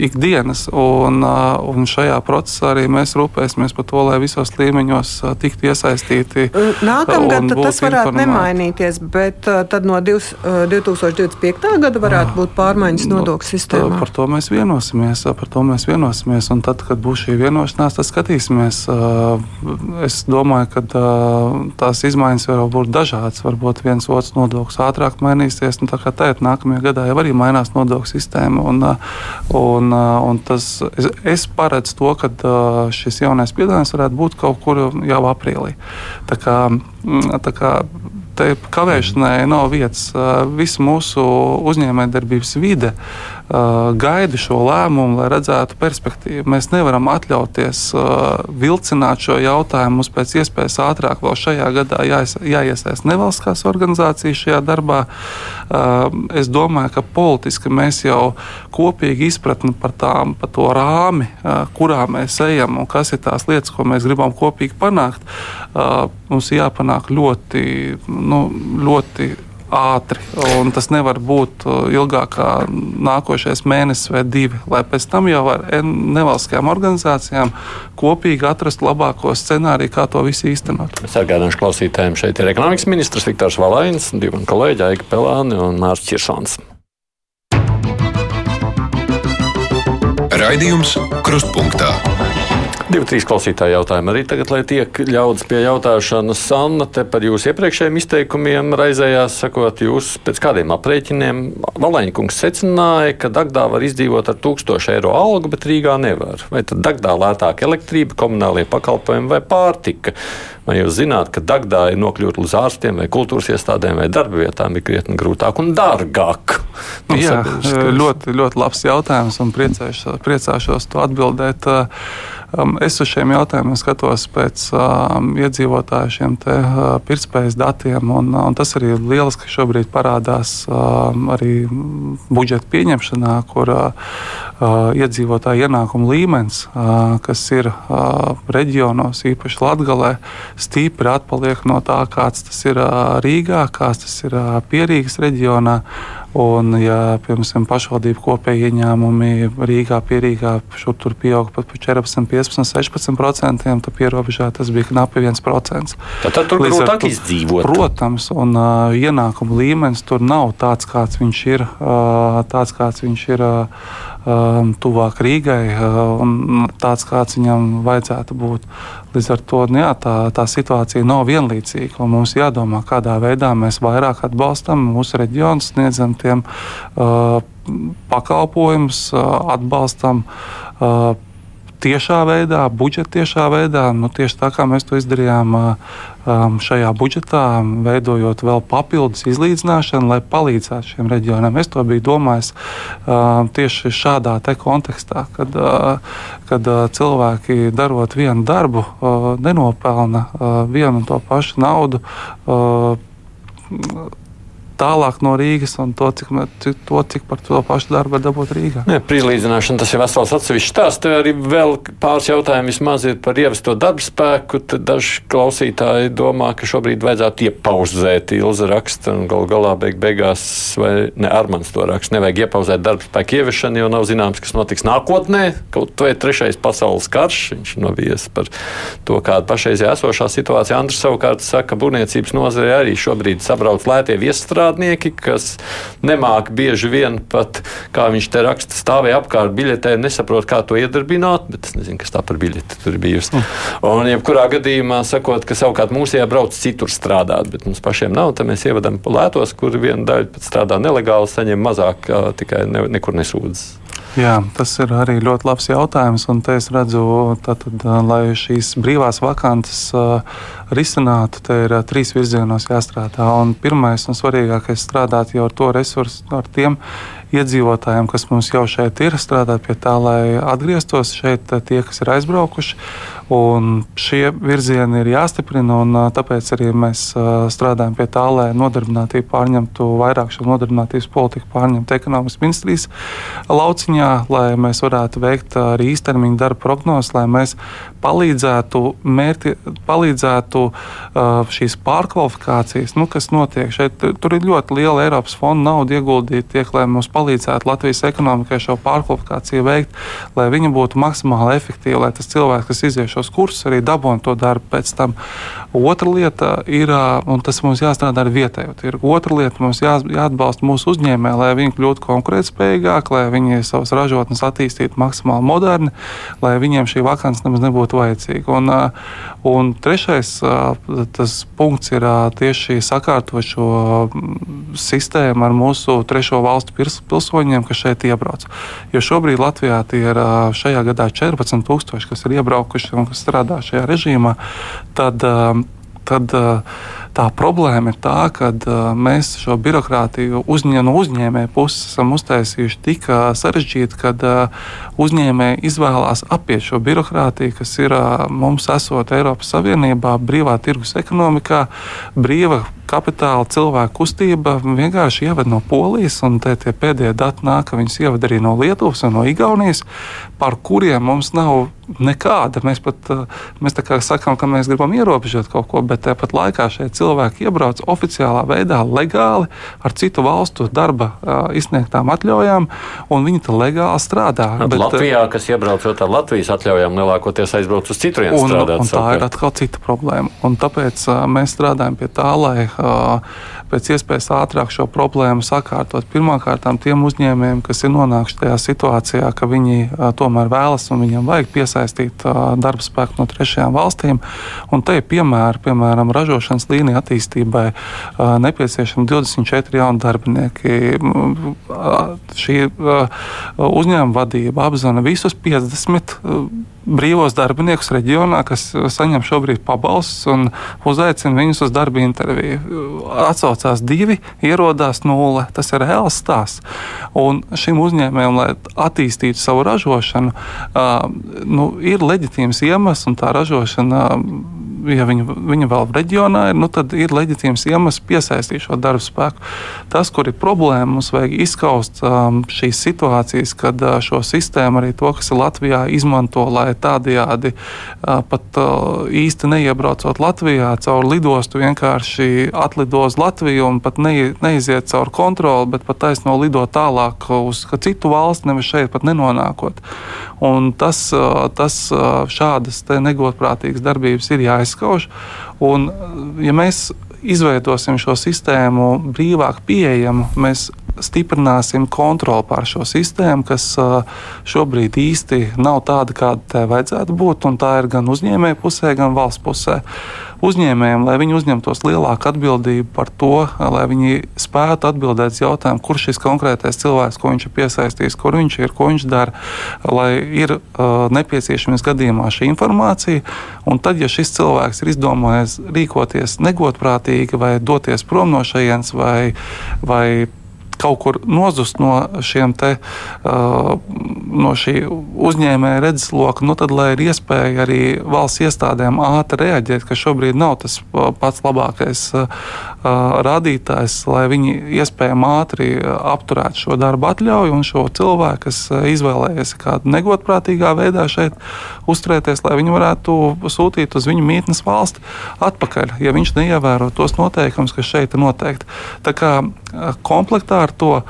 Ikdienas. Un, un šajā procesā arī mēs rūpēsimies par to, lai visos līmeņos tiktu iesaistīti. Nākamgad tas varētu informāti. nemainīties, bet tad no 2025. gada varētu būt pārmaiņas nu, nodokļu sistēmā. Par to mēs vienosimies. Par to mēs vienosimies un tad, kad būs šī vienošanās, tad skatīsimies. Es domāju, ka tās izmaiņas var būt dažādas. Varbūt viens otrs nodoklis ātrāk mainīsies. Nu, tā kā tagad nākamajā gadā jau arī mainās nodokļu sistēma. Un, un Un, uh, un tas, es, es paredzu to, ka uh, šis jaunais piedāvājums varētu būt kaut kur jau aprīlī. Tā kā, mm, tā kā kavēšanai nav vietas. Visa mūsu uzņēmējdarbības vide gaida šo lēmumu, lai redzētu perspektīvu. Mēs nevaram atļauties vilcināt šo jautājumu. Mums pēc iespējas ātrāk vēl šajā gadā jāiesaist nevalstiskās organizācijas šajā darbā. Es domāju, ka politiski mēs jau kopīgi izpratni par, tām, par to rāmi, kurā mēs ejam un kas ir tās lietas, ko mēs gribam kopīgi panākt. Mums ir jāpanāk ļoti nu, ļoti ātri. Tas nevar būt uh, ilgāk kā nākošais mēnesis vai divi, lai pēc tam jau ar nevalstiskajām organizācijām kopīgi atrastu labāko scenāriju, kā to visu īstenot. Es atgādināšu klausītājiem, šeit ir ekonomikas ministrs Viktors Valainis, divi kolēģi Aika Pelāni un Mārcis Čirsons. Raidījums Krustpunktā. Divi, trīs klausītāji jautājumi arī tagad, lai tiek ļauts pie jautāšanas. Anna, te par jūsu iepriekšējiem izteikumiem raizējās, sakot, jūs pēc kādiem aprēķiniem Valēņkungs secināja, ka Dagdā var izdzīvot ar 1000 eiro algu, bet Rīgā nevar. Vai tad Dagdā lētāk elektrība, komunālie pakalpojumi vai pārtika? Vai jūs zināt, ka Dagdā ir nokļūt līdz ārstiem vai kultūras iestādēm vai darba vietām ir krietni grūtāk un dārgāk? Nu, Jā, ļoti, ļoti labs jautājums un priecāšos, priecāšos to atbildēt. Um, es uz šiem jautājumiem skatos pēc um, iedzīvotāju šiem te, uh, pirktspējas datiem, un, un tas arī lieliski, šobrīd parādās um, arī budžeta pieņemšanā, kur uh, uh, iedzīvotāju ienākumu līmenis, uh, kas ir uh, reģionos, īpaši Latgalē, stipri atpaliek no tā, kāds tas ir uh, Rīgā, kāds tas ir uh, Pierīgas reģionā. Un, ja piemēram pašvaldību kopēji ieņēmumi Rīgā, Pierīgā šur tur pieauga pat par 14, 15, 16%, tad pierobežā tas bija knapi 1%. Tad, tad tur grūtāk izdzīvot. Protams, un uh, ienākumu līmenis tur nav tāds, kāds viņš ir. Uh, tāds, kāds viņš ir uh, tuvāk Rīgai uh, un tāds, kāds viņam vajadzētu būt. Līdz ar to nu jā, tā, tā situācija nav vienlīdzīga. Mums jādomā, kādā veidā mēs vairāk atbalstam mūsu reģionu, sniedzam tiem uh, pakalpojumus, uh, atbalstam. Uh, tiešā veidā, budžeta tiešā veidā, nu, tieši tā kā mēs to izdarījām um, šajā budžetā, veidojot vēl papildus izlīdzināšanu, lai palīdzētu šiem reģioniem. Es to biju domājis um, tieši šādā kontekstā, kad, uh, kad uh, cilvēki darot vienu darbu, uh, nenopelna uh, vienu un to pašu naudu. Uh, tālāk no Rīgas un to, cik, to, cik par to pašu darbu var dabūt Rīgā. Jā, Prīlīdzināšana tas ir vesels atsevišķs stāsts. Te arī vēl pāris jautājumi vismaz ir par ievesto darba spēku. Tad daži klausītāji domā, ka šobrīd vajadzētu iepauzēt Ilza rakstu un gal galā beig beigās, vai ne Armans to raksta, nevajag iepauzēt darba spēku ieviešanu, jo nav zināms, kas notiks nākotnē. Kaut vai trešais pasaules karš, viņš novies par to, kāda pašreizējā esošā situācija. Andrs savukārt saka, ka būvniecības nozarē arī šobrīd sabrauc lētie viestrādājumi strādnieki, kas nemāk bieži vien pat, kā viņš te raksta, stāvēja apkārt biļetē, nesaprot, kā to iedarbināt, bet es nezinu, kas tā par biļeti tur bijusi. Mm. Un, jebkurā gadījumā, sakot, ka savukārt mūsējā brauc citur strādāt, bet mums pašiem nav, tad mēs ievadam lētos, kur viena daļa strādā nelegāli, saņem mazāk, tikai ne, nekur nesūdzas. Jā, tas ir arī ļoti labs jautājums. Un te es redzu, tātad, lai šīs brīvās vakances risinātu, te ir trīs virzienos jāstrādā. Un pirmais un svarīgākais ir strādāt jau ar to resursu, ar tiem iedzīvotājiem, kas mums jau šeit ir, strādāt pie tā, lai atgrieztos šeit tie, kas ir aizbraukuši. Un šie virzieni ir jāstiprina, un tāpēc arī mēs strādājam pie tā, lai nodarbinātību pārņemtu vairāk šo nodarbinātības politiku, pārņemtu ekonomikas ministrijas lauciņā, lai mēs varētu veikt arī īstermiņa darba prognozes, lai mēs palīdzētu, mērķi, palīdzētu šīs pārkvalifikācijas, nu, kas notiek šeit. Tur ir ļoti liela Eiropas fonda nauda ieguldīta, tiek, lai mums palīdzētu Latvijas ekonomikai šo pārkvalifikāciju veikt, lai viņa būtu maksimāli efektīva, lai tas cilvēks, kas izies šos kursus, arī dabūtu to darbu pēc tam. Otra lieta ir, un tas mums jāstrādā ar vietējo tirgu. Otra lieta mums jā, jāatbalsta mūsu uzņēmēji, lai viņi kļūtu konkurētspējīgāki, lai viņi savas ražotnes attīstītu maksimāli moderni, lai viņiem šī vakants nemaz nebūtu vajadzīga. Un, un trešais tas punkts ir tieši sakārtot šo sistēmu ar mūsu trešo valstu pilsoņiem, kas šeit iebrauc. Jo šobrīd Latvijā tie ir šajā gadā 14,000, kas ir iebraukuši un kas strādā šajā režīmā, tad, tad tā problēma ir tā, ka mēs šo birokrātiju uzņē, no uzņēmēja puses esam uztaisījuši tik sarežģīti, ka uzņēmēji izvēlās apiet šo birokrātiju, kas ir mums esot Eiropas Savienībā, brīvā tirgus ekonomikā, brīva kapitāla cilvēku kustība vienkārši ievada no Polijas, un tie pēdējie dati nāk, ka viņas ievada arī no Lietuvas un no Igaunijas, par kuriem mums nav nekāda. Mēs pat mēs sakām, ka mēs gribam ierobežot kaut ko, bet tāpat laikā šie cilvēki iebrauc oficiālā veidā, legāli ar citu valstu darba izsniegtām atļaujām, un viņi tur legāli strādā. Bet, bet, Latvijā, kas iebraucot ar Latvijas atļaujām, lielākoties aizbrauc uz citurienes strādāt. Un tā savukārt. ir atkal cita problēma. Un tāpēc mēs strādājam pie tā, lai pēc iespējas ātrāk šo problēmu sakārtot. Pirmkārt, tiem uzņēmējiem, kas ir nonākuši tajā situācijā, ka viņi tomēr vēlas un viņiem vajag piesaistīt darba spēku no trešajām valstīm. Un te ir piemēri, piemēram, ražošanas līnija attīstībai nepieciešami 24 jauni darbinieki. Šī uzņēmuma vadība apzina visus 50 brīvos darbiniekus reģionā, kas saņem šobrīd pabalstus un uzaicina viņus uz darba interviju. Atcaucās divi, ierodās nulle. Tas ir reāls stāsts. Un šim uzņēmējam, lai attīstītu savu ražošanu, nu, ir leģitīms iemesls un tā ražošana. Ja viņa, viņa vēl reģionā ir, nu, tad ir leģitīms iemesls piesaistīt šo darbu spēku. Tas, kur ir problēma, mums vajag izskaust um, šīs situācijas, kad uh, šo sistēmu arī to, kas ir Latvijā, izmanto, lai tādajādi uh, pat uh, īsti neiebraucot Latvijā caur lidostu, vienkārši atlido uz Latviju un pat ne, neiziet caur kontroli, bet pat taisno lido tālāk uz citu valsti, nevis šeit pat nenonākot. Un tas, uh, tas uh, šādas negodprātīgas darbības ir jāizskatās aizskauž. Un, ja mēs izveidosim šo sistēmu brīvāk pieejamu, mēs stiprināsim kontroli pār šo sistēmu, kas šobrīd īsti nav tāda, kāda tai vajadzētu būt. Tā ir gan uzņēmēju pusē, gan valsts pusē uzņēmējiem, lai viņi uzņemtos lielāku atbildību par to, lai viņi spētu atbildēt uz jautājumu, kurš šis konkrētais cilvēks, ko viņš ir piesaistījis, kur viņš ir, ko viņš dara, lai ir uh, nepieciešams gadījumā šī informācija. Un tad, ja šis cilvēks ir izdomājis rīkoties negodprātīgi vai doties prom no šejienes vai, vai kaut kur nozust no te, uh, no šī uzņēmēja redzesloka, nu tad, lai ir iespēja arī valsts iestādēm ātri reaģēt, ka šobrīd nav tas pats labākais uh, rādītājs, lai viņi iespējami ātri apturētu šo darbu atļauju un šo cilvēku, kas izvēlējies kādu negodprātīgā veidā šeit uzturēties, lai viņi varētu sūtīt uz viņu mītnes valsti atpakaļ, ja viņš neievēro tos noteikumus, kas šeit ir noteikti. Tā kā komplektā ar to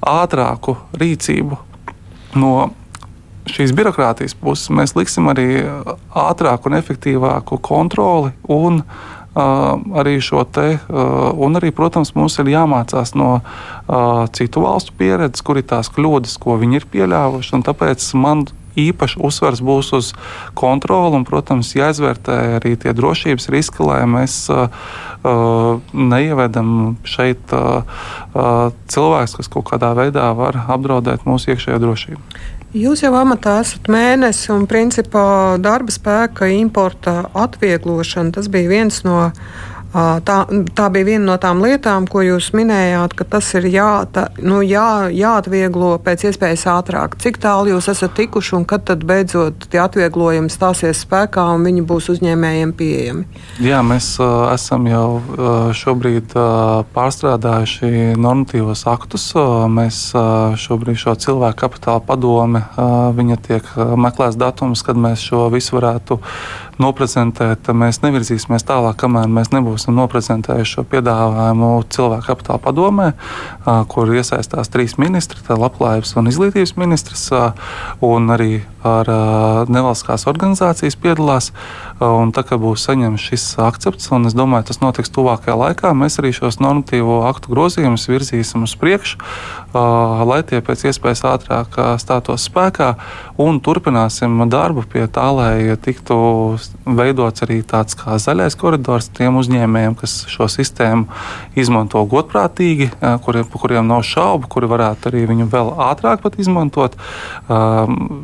ātrāku rīcību no šīs birokrātijas puses mēs liksim arī ātrāku un efektīvāku kontroli un Uh, arī šo te, uh, un arī, protams, mums ir jāmācās no uh, citu valstu pieredzes, kur ir tās kļūdas, ko viņi ir pieļāvuši. Tāpēc man īpaši uzsvers būs uz kontroli un, protams, jāizvērtē arī tie drošības riski, lai mēs uh, neievedam šeit uh, uh, cilvēks, kas kaut kādā veidā var apdraudēt mūsu iekšējo drošību. Jūs jau amatā esat mēnesi, un principā darba spēka importa atvieglošana tas bija viens no Tā, tā bija viena no tām lietām, ko jūs minējāt, ka tas ir jā, tā, nu, jā, jāatvieglo pēc iespējas ātrāk. Cik tālu jūs esat tikuši un kad tad beidzot tie atvieglojumi stāsies spēkā un viņi būs uzņēmējiem pieejami? Jā, mēs uh, esam jau uh, šobrīd uh, pārstrādājuši normatīvos aktus. Uh, mēs uh, šobrīd šo cilvēku kapitāla padome, uh, viņa tiek uh, meklēts datums, kad mēs šo visu varētu noprezentēt. Mēs nevirzīsimies tālāk, kamēr mēs nebūsim noprezentējuši šo piedāvājumu cilvēku kapitāla padomē, kur iesaistās trīs ministri - labklājības un izglītības ministrs, un arī ar nevalstiskās organizācijas piedalās. Un tā kā būs saņemts šis akcepts, un es domāju, tas notiks tuvākajā laikā, mēs arī šos normatīvo aktu grozījumus virzīsim uz priekšu, lai tie pēc iespējas ātrāk stātos spēkā, un turpināsim darbu pie tā, lai tiktu veidots arī tāds kā zaļais koridors tiem uzņēmējiem, kas šo sistēmu izmanto godprātīgi, kuriem, kuriem nav šaubu, kuri varētu arī viņu vēl ātrāk izmantot.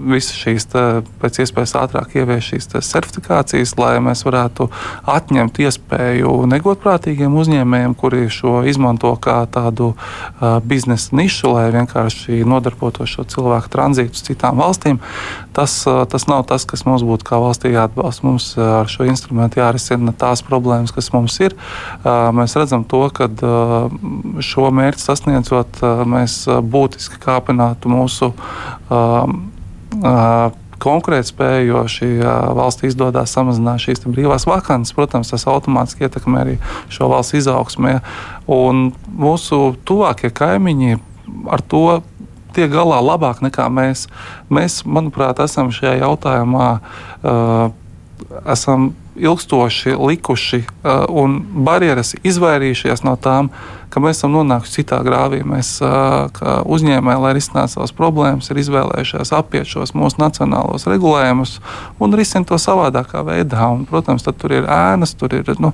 Visas šīs te, pēc iespējas ātrāk ievies šīs certifikācijas, lai mēs varētu atņemt iespēju negodprātīgiem uzņēmējiem, kuri šo izmanto kā tādu uh, biznesa nišu, lai vienkārši nodarbotos šo cilvēku tranzītu uz citām valstīm. Tas, uh, tas nav tas, kas mums būtu kā valstī jāatbalsta. Mums ar šo instrumentu jārisina tās problēmas, kas mums ir. Mēs redzam to, ka šo mērķi sasniedzot, mēs būtiski kāpinātu mūsu konkurētspēju, jo šī valsts izdodas samazināt šīs brīvās vakances. Protams, tas automātiski ietekmē arī šo valsts izaugsmē. Un mūsu tuvākie kaimiņi ar to tiek galā labāk nekā mēs. Mēs, manuprāt, esam šajā jautājumā. Uh, esam ilgstoši likuši uh, un barjeras izvairījušies no tām, ka mēs esam nonākuši citā grāvī. Mēs, uh, uzņēmēji, lai risinātu savas problēmas, ir izvēlējušies apiet šos mūsu nacionālos regulējumus un risināt to savādākā veidā. Un, protams, tur ir ēnas, tur ir, nu,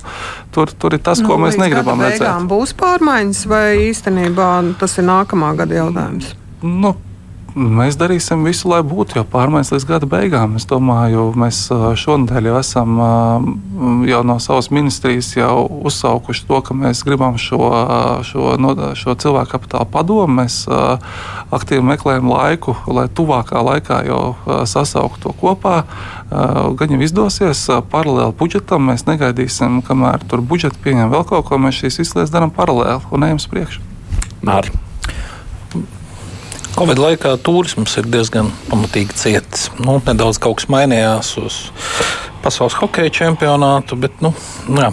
tur, tur ir tas, nu, ko mēs negribam redzēt. Būs pārmaiņas vai īstenībā tas ir nākamā gada jautājums? Nu, Mēs darīsim visu, lai būtu jau pārmaiņas līdz gada beigām. Es domāju, mēs šonadēļ jau esam jau no savas ministrijas uzsaukuši to, ka mēs gribam šo, šo, šo cilvēku kapitāla padomu. Mēs aktīvi meklējam laiku, lai tuvākā laikā jau sasauktu to kopā. Gan jau izdosies paralēli budžetam, mēs negaidīsim, kamēr tur budžets pieņem vēl kaut ko. Mēs šīs visas lietas darām paralēli un ejam uz priekšu. Mārķis. Covid laikā turisms ir diezgan pamatīgi cietis. Nu, nedaudz kaut kas mainījās uz pasaules hokeja čempionātu, bet nu, jā,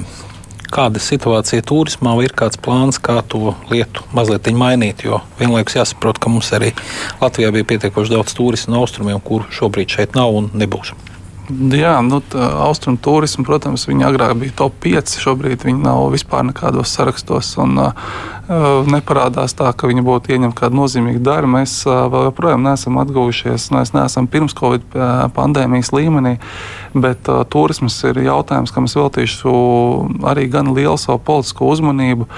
kāda ir situācija turismā, vai ir kāds plāns, kā to lietu mazliet mainīt. Jo vienlaikus jāsaprot, ka mums arī Latvijā bija pietiekoši daudz turistu no austrumiem, kuru šobrīd šeit nav un nebūs. Jā, nu, austrumu turismu, protams, viņi agrāk bija top 5. Šobrīd viņi nav vispār nekādos sarakstos un uh, neparādās tā, ka viņi būtu ieņemti kādu nozīmīgu daļu. Mēs uh, vēl joprojām neesam atguvušies, mēs neesam pirms Covid pandēmijas līmenī, bet uh, turisms ir jautājums, kam es veltīšu arī gan lielu savu politisko uzmanību,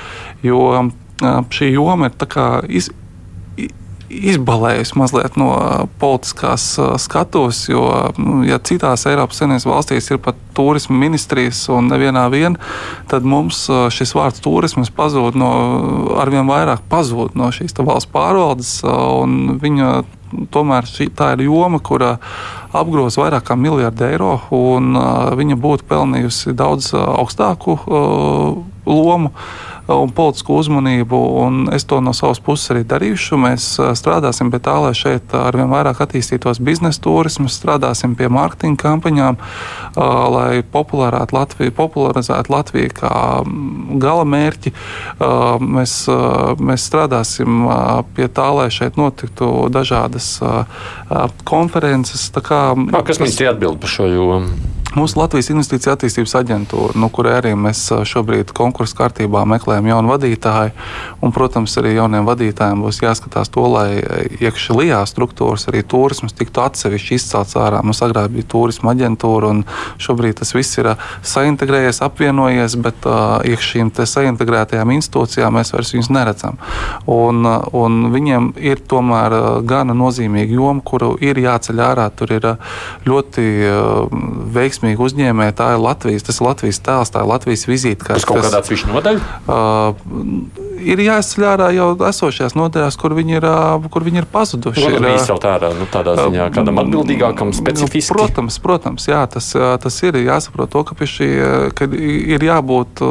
jo šī joma ir iz, izbalējusi mazliet no politiskās skatuves, jo nu, ja citās Eiropas Savienības valstīs ir pat turisma ministrijas un nevienā vien, tad mums šis vārds turisms pazūd no, arvien vairāk pazūd no šīs valsts pārvaldes, un viņa tomēr šī, tā ir joma, kura apgroz vairāk kā miljardu eiro, un uh, viņa būtu pelnījusi daudz uh, augstāku uh, lomu. Uh, un politisku uzmanību, un es to no savas puses arī darīšu. Mēs strādāsim pie tā, lai šeit arvien vairāk attīstītos biznesa turisms, strādāsim pie mārketinga kampaņām, lai Latviju, popularizētu Latviju kā gala mērķi. Mēs, mēs strādāsim pie tā, lai šeit notiktu dažādas konferences. Kā, kas mums ir atbild par šo jomu? Mūsu Latvijas Investīcija attīstības aģentūra, no kurai arī mēs šobrīd konkursu kārtībā meklējam jaunu vadītāju. Un, protams, arī jauniem vadītājiem būs jāskatās to, lai iekšējā struktūras arī turisms tiktu atsevišķi izcelts ārā. Mums agrāk bija turisma aģentūra, un šobrīd tas viss ir saintegrējies, apvienojies, bet uh, iekš šīm saintegrētajām institūcijām mēs vairs viņus neredzam. Un, un viņiem ir tomēr gana nozīmīga joma, kuru ir jāceļ ārā. Tur ir ļoti uh, veiksmīgi veiksmīgi uzņēmēji. Tā ir Latvijas, tas ir Latvijas tēls, tā ir Latvijas vizīte. Tas kaut kādā atsevišķa nodaļa? Uh, ir jāizceļ ārā jau esošajās nodaļās, kur viņi ir, kur viņi ir pazuduši. Nu, ir izcelt ārā nu, tādā ziņā, kādam atbildīgākam, specifiski. Protams, protams jā, tas, tas ir jāsaprot to, ka, šī, ka ir jābūt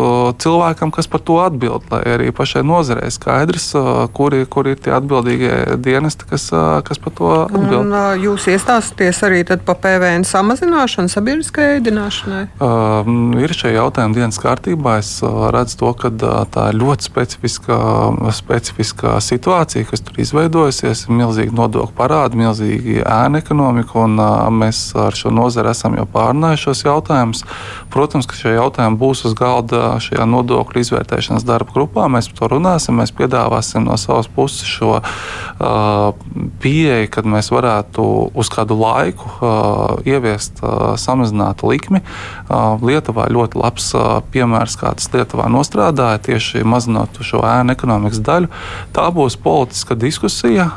cilvēkam, kas par to atbild, lai arī pašai nozarei skaidrs, kuri, kuri ir tie atbildīgie dienesti, kas, kas par to atbild. Un, jūs iestāsties arī par PVN samazināšanu sabiedriskajai ēdināšanai? Uh, ir šie jautājumi dienas kārtībā. Es redzu to, ka tā ir ļoti specifiska specifiskā, specifiskā situācija, kas tur izveidojusies. Ir milzīgi nodokļu parādi, milzīgi ēna ekonomika, un mēs ar šo nozari esam jau pārnājuši šos jautājumus. Protams, ka šie jautājumi būs uz galda šajā nodokļu izvērtēšanas darba grupā. Mēs par to runāsim, mēs piedāvāsim no savas puses šo uh, pieeju, kad mēs varētu uz kādu laiku uh, ieviest uh, samazinātu likmi. Uh, Lietuvā ļoti labs uh, piemērs, kā tas Lietuvā nostrādāja tieši mazinot šo ēnu ekonomikas daļu. Tā būs politiska diskusija,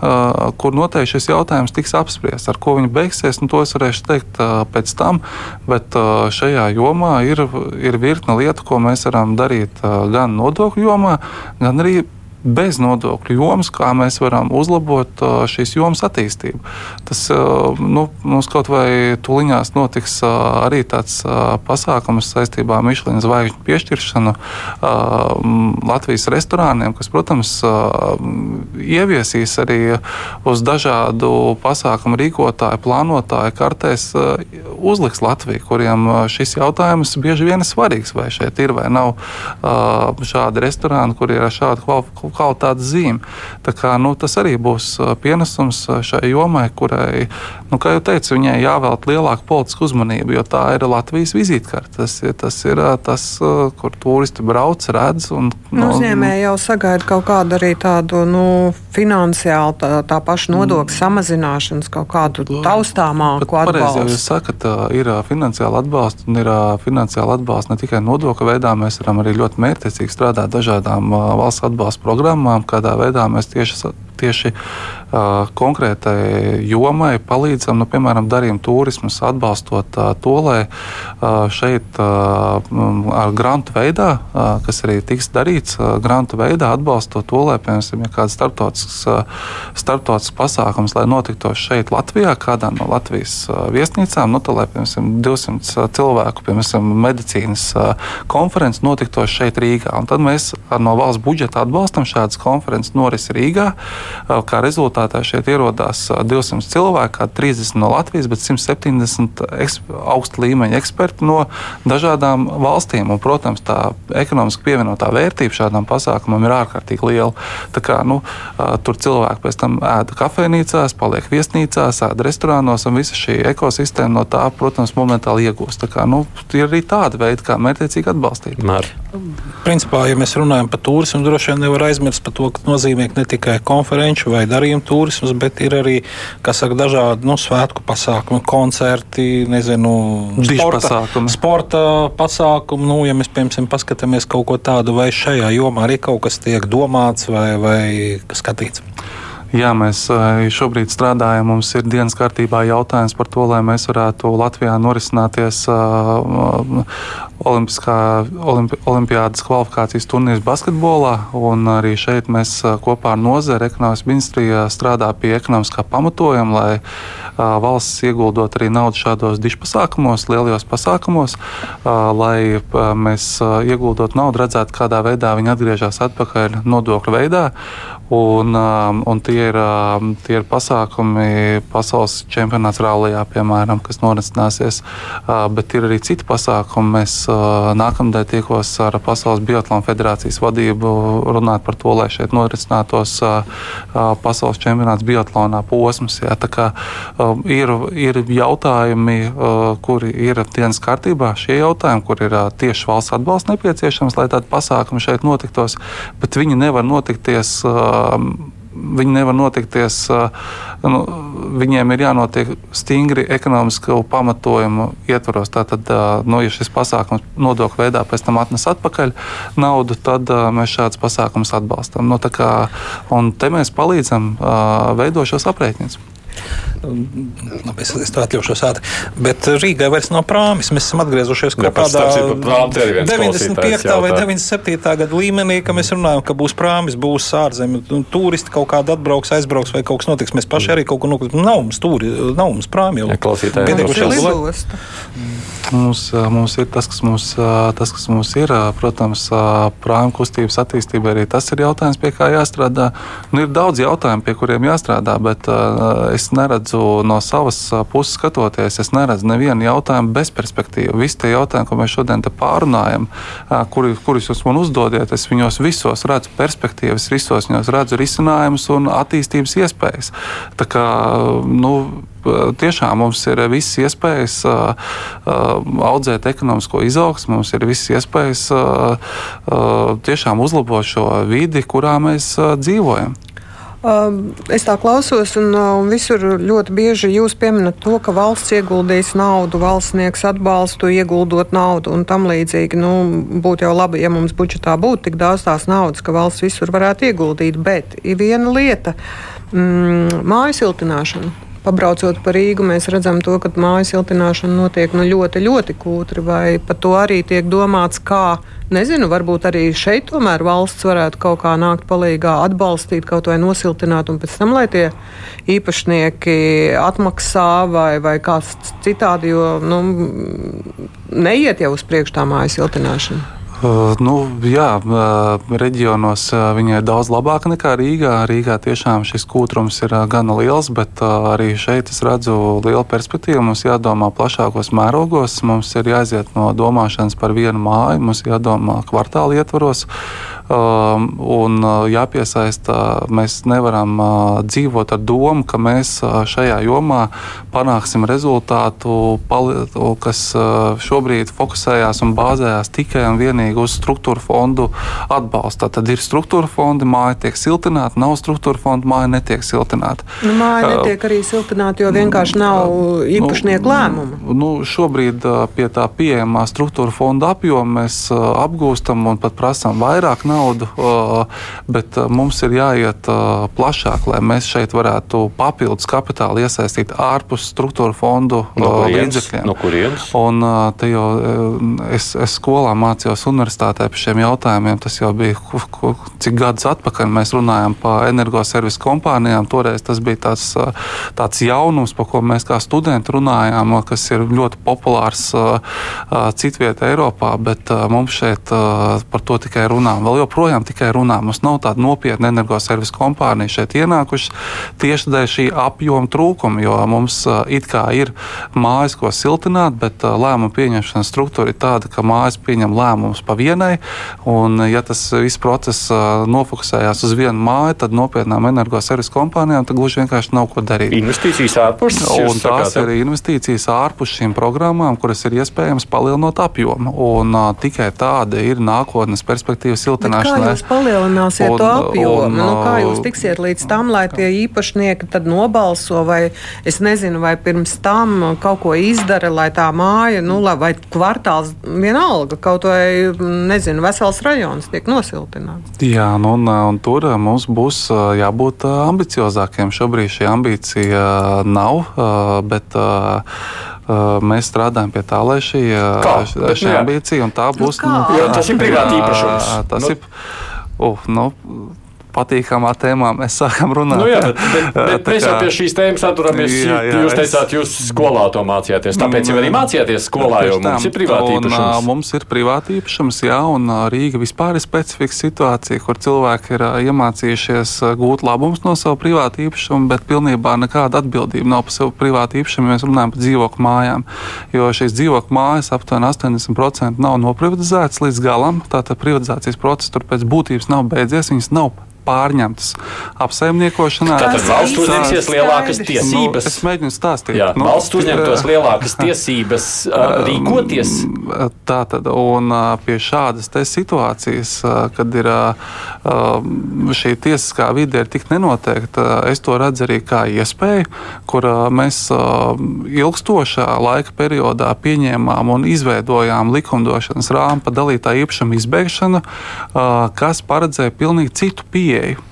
kur noteikti šis jautājums tiks apspriests. Ar ko viņi beigsies, nu, to es varēšu teikt pēc tam. Bet šajā jomā ir, ir virkne lietu, ko mēs varam darīt gan nodokļu jomā, gan arī bez nodokļu jomas, kā mēs varam uzlabot šīs jomas attīstību. Tas nu, mums kaut vai tuliņās notiks arī tāds pasākums saistībā ar Michelin zvaigžņu piešķiršanu Latvijas restorāniem, kas, protams, ieviesīs arī uz dažādu pasākumu rīkotāju, plānotāju kartēs uzliks Latviju, kuriem šis jautājums bieži vien ir svarīgs, vai šeit ir vai nav šādi restorāni, kur ir šāda kvalifikācija kvalitātes zīme. Tā kā, nu, tas arī būs pienesums šai jomai, kurai, nu, kā jau teicu, viņai jāvēlt lielāka politiska uzmanība, jo tā ir Latvijas vizītkarte. Tas, tas ir tas, kur turisti brauc, redz. Un, nu, nu, uzņēmēji jau sagaida kaut kādu arī tādu nu, finansiālu, tā, tā paša nodokļa mm. samazināšanas, kaut kādu taustāmāku atbalstu. Jūs sakat, ir finansiāla atbalsta un ir finansiāla atbalsta ne tikai nodokļu veidā, mēs varam arī ļoti mērķiecīgi strādāt dažādām valsts atbalsta programmām programmām, kādā veidā mēs tieši tieši uh, konkrētai jomai palīdzam, nu, piemēram, darījuma turismas, atbalstot uh, to, lai uh, šeit uh, ar grantu veidā, uh, kas arī tiks darīts, uh, grantu veidā atbalstot to, lai, piemēram, ja kāds starptautisks, uh, starptautisks pasākums, lai notiktos šeit Latvijā, kādā no Latvijas uh, viesnīcām, nu, tā, lai, piemēram, 200 cilvēku, piemēram, medicīnas uh, konferences notiktos šeit Rīgā. Un tad mēs no valsts budžeta atbalstam šādas konferences norisi Rīgā. Kā rezultātā šeit ierodās 200 cilvēki, 30 no Latvijas, bet 170 augsta līmeņa eksperti no dažādām valstīm. Un, protams, tā ekonomiski pievienotā vērtība šādam pasākumam ir ārkārtīgi liela. Tā kā, nu, tur cilvēki pēc tam ēda kafejnīcās, paliek viesnīcās, ēda restorānos, un visa šī ekosistēma no tā, protams, momentāli iegūst. Tā kā, nu, ir arī tāda veida, kā mērķiecīgi atbalstīt. Mēr. Principā, ja mēs runājam par turismu, droši vien nevar aizmirst par to, ka nozīmē ne tikai konferenču vai darījumu turisms, bet ir arī saka, dažādi nu, svētku pasākumi, koncerti, nezinu, sporta pasākumi. Sporta pasākumi nu, ja mēs, piemēram, paskatāmies kaut ko tādu, vai šajā jomā arī kaut kas tiek domāts vai, vai skatīts. Jā, mēs eh, šobrīd strādājam. Mums ir dienas kārtībā jautājums par to, lai mēs varētu Latvijā norisināties uh, Olimpiskā, olimpi, Olimpiādas kvalifikācijas turnīrs basketbolā. Arī šeit mēs uh, kopā ar nozari ekonomikas ministrijā strādājam pie ekonomiskā pamatojuma, lai valsts ieguldot arī naudu šādos dišpasākumos, lielajos pasākumos, lai mēs ieguldot naudu, redzētu, kādā veidā viņi atgriežas atpakaļ nodokļu veidā. Un, um, un tie, ir, um, tie ir pasākumi pasaules čempionāts Rālijā, piemēram, kas norisināsies. Uh, bet ir arī citi pasākumi. Mēs uh, nākamnedēļ tiekos ar Pasaules Biatlona federācijas vadību runāt par to, lai šeit norisinātos uh, pasaules čempionāts Biatlonā posms. Jā, kā, um, ir, ir jautājumi, kuri ir dienas kārtībā, šie jautājumi, kur ir tieši valsts atbalsts nepieciešams, lai tādi pasākumi šeit notiktos, bet viņi nevar notikties viņi nevar notikties. Nu, viņiem ir jānotiek stingri ekonomisku pamatojumu ietvaros. Tātad, nu, ja šis pasākums nodokļu veidā pēc tam atnes atpakaļ naudu, tad mēs šādus pasākumus atbalstam. Nu, kā, un te mēs palīdzam veidot šos aprēķinus. Es, es to atļaušos ātri. Bet Rīgai vairs nav prāmis. Mēs esam atgriezušies kaut kādā 95. vai 97. gada līmenī, ka mēs runājam, ka būs prāmis, būs ārzemju nu, turisti, kaut kāda atbrauks, aizbrauks vai kaut kas notiks. Mēs paši arī kaut ko nokļūsim. Nav mums tūri, nav mums prāmi. Ja, klausītāji, Mums, mums ir tas, kas mums, tas, kas mums ir. Protams, prāmu kustības attīstība arī tas ir jautājums, pie kā jāstrādā. Nu, ir daudz jautājumu, pie kuriem jāstrādā, bet es neredzu no savas puses skatoties, es neredzu nevienu jautājumu bez perspektīvas. Visi tie jautājumi, ko mēs šodien pārunājam, kuri, kurus jūs man uzdodiet, es viņos visos redzu perspektīvas, visos viņos redzu risinājumus un attīstības iespējas. Tā kā, nu, tiešām mums ir visas iespējas audzēt ekonomisko izaugsmu, mums ir visas iespējas tiešām uzlabot šo vidi, kurā mēs dzīvojam. Es tā klausos, un, un visur ļoti bieži jūs pieminat to, ka valsts ieguldīs naudu, valsts sniegs atbalstu, ieguldot naudu un tam līdzīgi. Nu, būtu jau labi, ja mums budžetā būtu tik daudz tās naudas, ka valsts visur varētu ieguldīt. Bet ir viena lieta mm, - māju siltināšana. Pabraucot pa Rīgu, mēs redzam, to, ka mājas siltināšana notiek nu, ļoti, ļoti kūtri. Vai par to arī tiek domāts, kā, nezinu, varbūt arī šeit tomēr valsts varētu kaut kā nākt palīdzīgā, atbalstīt, kaut vai nosiltināt, un pēc tam, lai tie īpašnieki atmaksā vai, vai kāds citādi, jo nu, neiet jau uz priekšu tā mājas siltināšana. Uh, nu, jā, uh, reģionos uh, viņa ir daudz labāka nekā Rīgā. Rīgā tiešām šis kūrums ir gana liels, bet arī šeit es redzu lielu perspektīvu. Mums jādomā plašākos mērogos, mums ir jāiziet no domāšanas par vienu māju, mums jādomā kvartāla ietvaros. Um, un jāpiesaista, mēs nevaram dzīvot ar domu, ka mēs šajā jomā panāksim rezultātu, kas šobrīd fokusējās un bāzējās tikai un vienīgi uz struktūra fondu atbalstu. Tad ir struktūra fondi, māja tiek siltināta, nav struktūra fonda, māja netiek siltināta. Nu, māja netiek arī siltināta, jo vienkārši nav nu, īpašnieku lēmumu. Nu, šobrīd pie tā pieejamā struktūra fonda apjoma mēs apgūstam un pat prasām vairāk naudu, bet mums ir jāiet plašāk, lai mēs šeit varētu papildus kapitālu iesaistīt ārpus struktūra fondu no līdzekļiem. No kurienes? Un te jau es, es skolā mācījos universitātē par šiem jautājumiem. Tas jau bija cik gadus atpakaļ. Mēs runājām par energoservisu kompānijām. Toreiz tas bija tāds, tāds jaunums, par ko mēs kā studenti runājām, kas ir ļoti populārs citvietā Eiropā, bet mums šeit par to tikai runā. Vēl joprojām tikai runā. Mums nav tāda nopietna energoservisu kompānija šeit ienākušas tieši dēļ šī apjoma trūkuma, jo mums it kā ir mājas, ko siltināt, bet lēmumu pieņemšanas struktūra ir tāda, ka mājas pieņem lēmumus pa vienai. Un, ja tas viss process nofokusējās uz vienu māju, tad nopietnām energoservisu kompānijām gluži vienkārši nav ko darīt. Investīcijas ārpus un tās ir investīcijas ārpus šīm programmām, kuras ir iespējams palielinot apjomu. Un, uh, tikai tāda ir nākotnes perspektīva siltināšanai. Kā jūs palielināsiet un, to apjomu? Un, nu, kā jūs tiksiet līdz tam, lai tie īpašnieki tad nobalso, vai es nezinu, vai pirms tam kaut ko izdara, lai tā māja, nu, lai, vai kvartāls vienalga kaut vai nezinu, vesels rajons tiek nosiltināts. Jā, nu, un, un tur mums būs jābūt ambiciozākiem. Šobrīd šī ambīcija nav, bet mēs strādājam pie tā, lai šī, kā? šī bet, ambīcija un tā nu būs. Nu, nu, tas ir privāti īpašums. Tas nu. ir. Uh, nu, patīkamā tēmā mēs sākam runāt. Nu jā, bet, bet, bet mēs jau pie šīs tēmas atturamies. Jā, jā, jūs teicāt, jūs skolā to mācījāties. Tāpēc jau arī mm, mācījāties skolā, jo mums ir privāti īpašums. Mums ir privāti īpašums, jā, un Rīga vispār ir specifika situācija, kur cilvēki ir iemācījušies gūt labumus no savu privātu īpašumu, bet pilnībā nekāda atbildība nav par savu privātu īpašumu, ja mēs runājam par dzīvokļu mājām. Jo šīs dzīvokļu mājas aptuveni 80% nav noprivatizētas līdz galam. Tātad privatizācijas process tur pēc būtības nav beidzies, viņas nav pārņemtas apsaimniekošanā. Tātad valsts uzņemsies lielākas tiesības. Nu, es mēģinu stāstīt. Jā, nu, valsts uzņemtos lielākas tiesības rīkoties. Tātad, un pie šādas situācijas, kad ir šī tiesiskā vide ir tik nenoteikta, es to redzu arī kā iespēju, kur mēs ilgstošā laika periodā pieņēmām un izveidojām likumdošanas rāmu par dalītā īpašuma izbeigšanu, kas paredzēja pilnīgi citu pieeju pieeju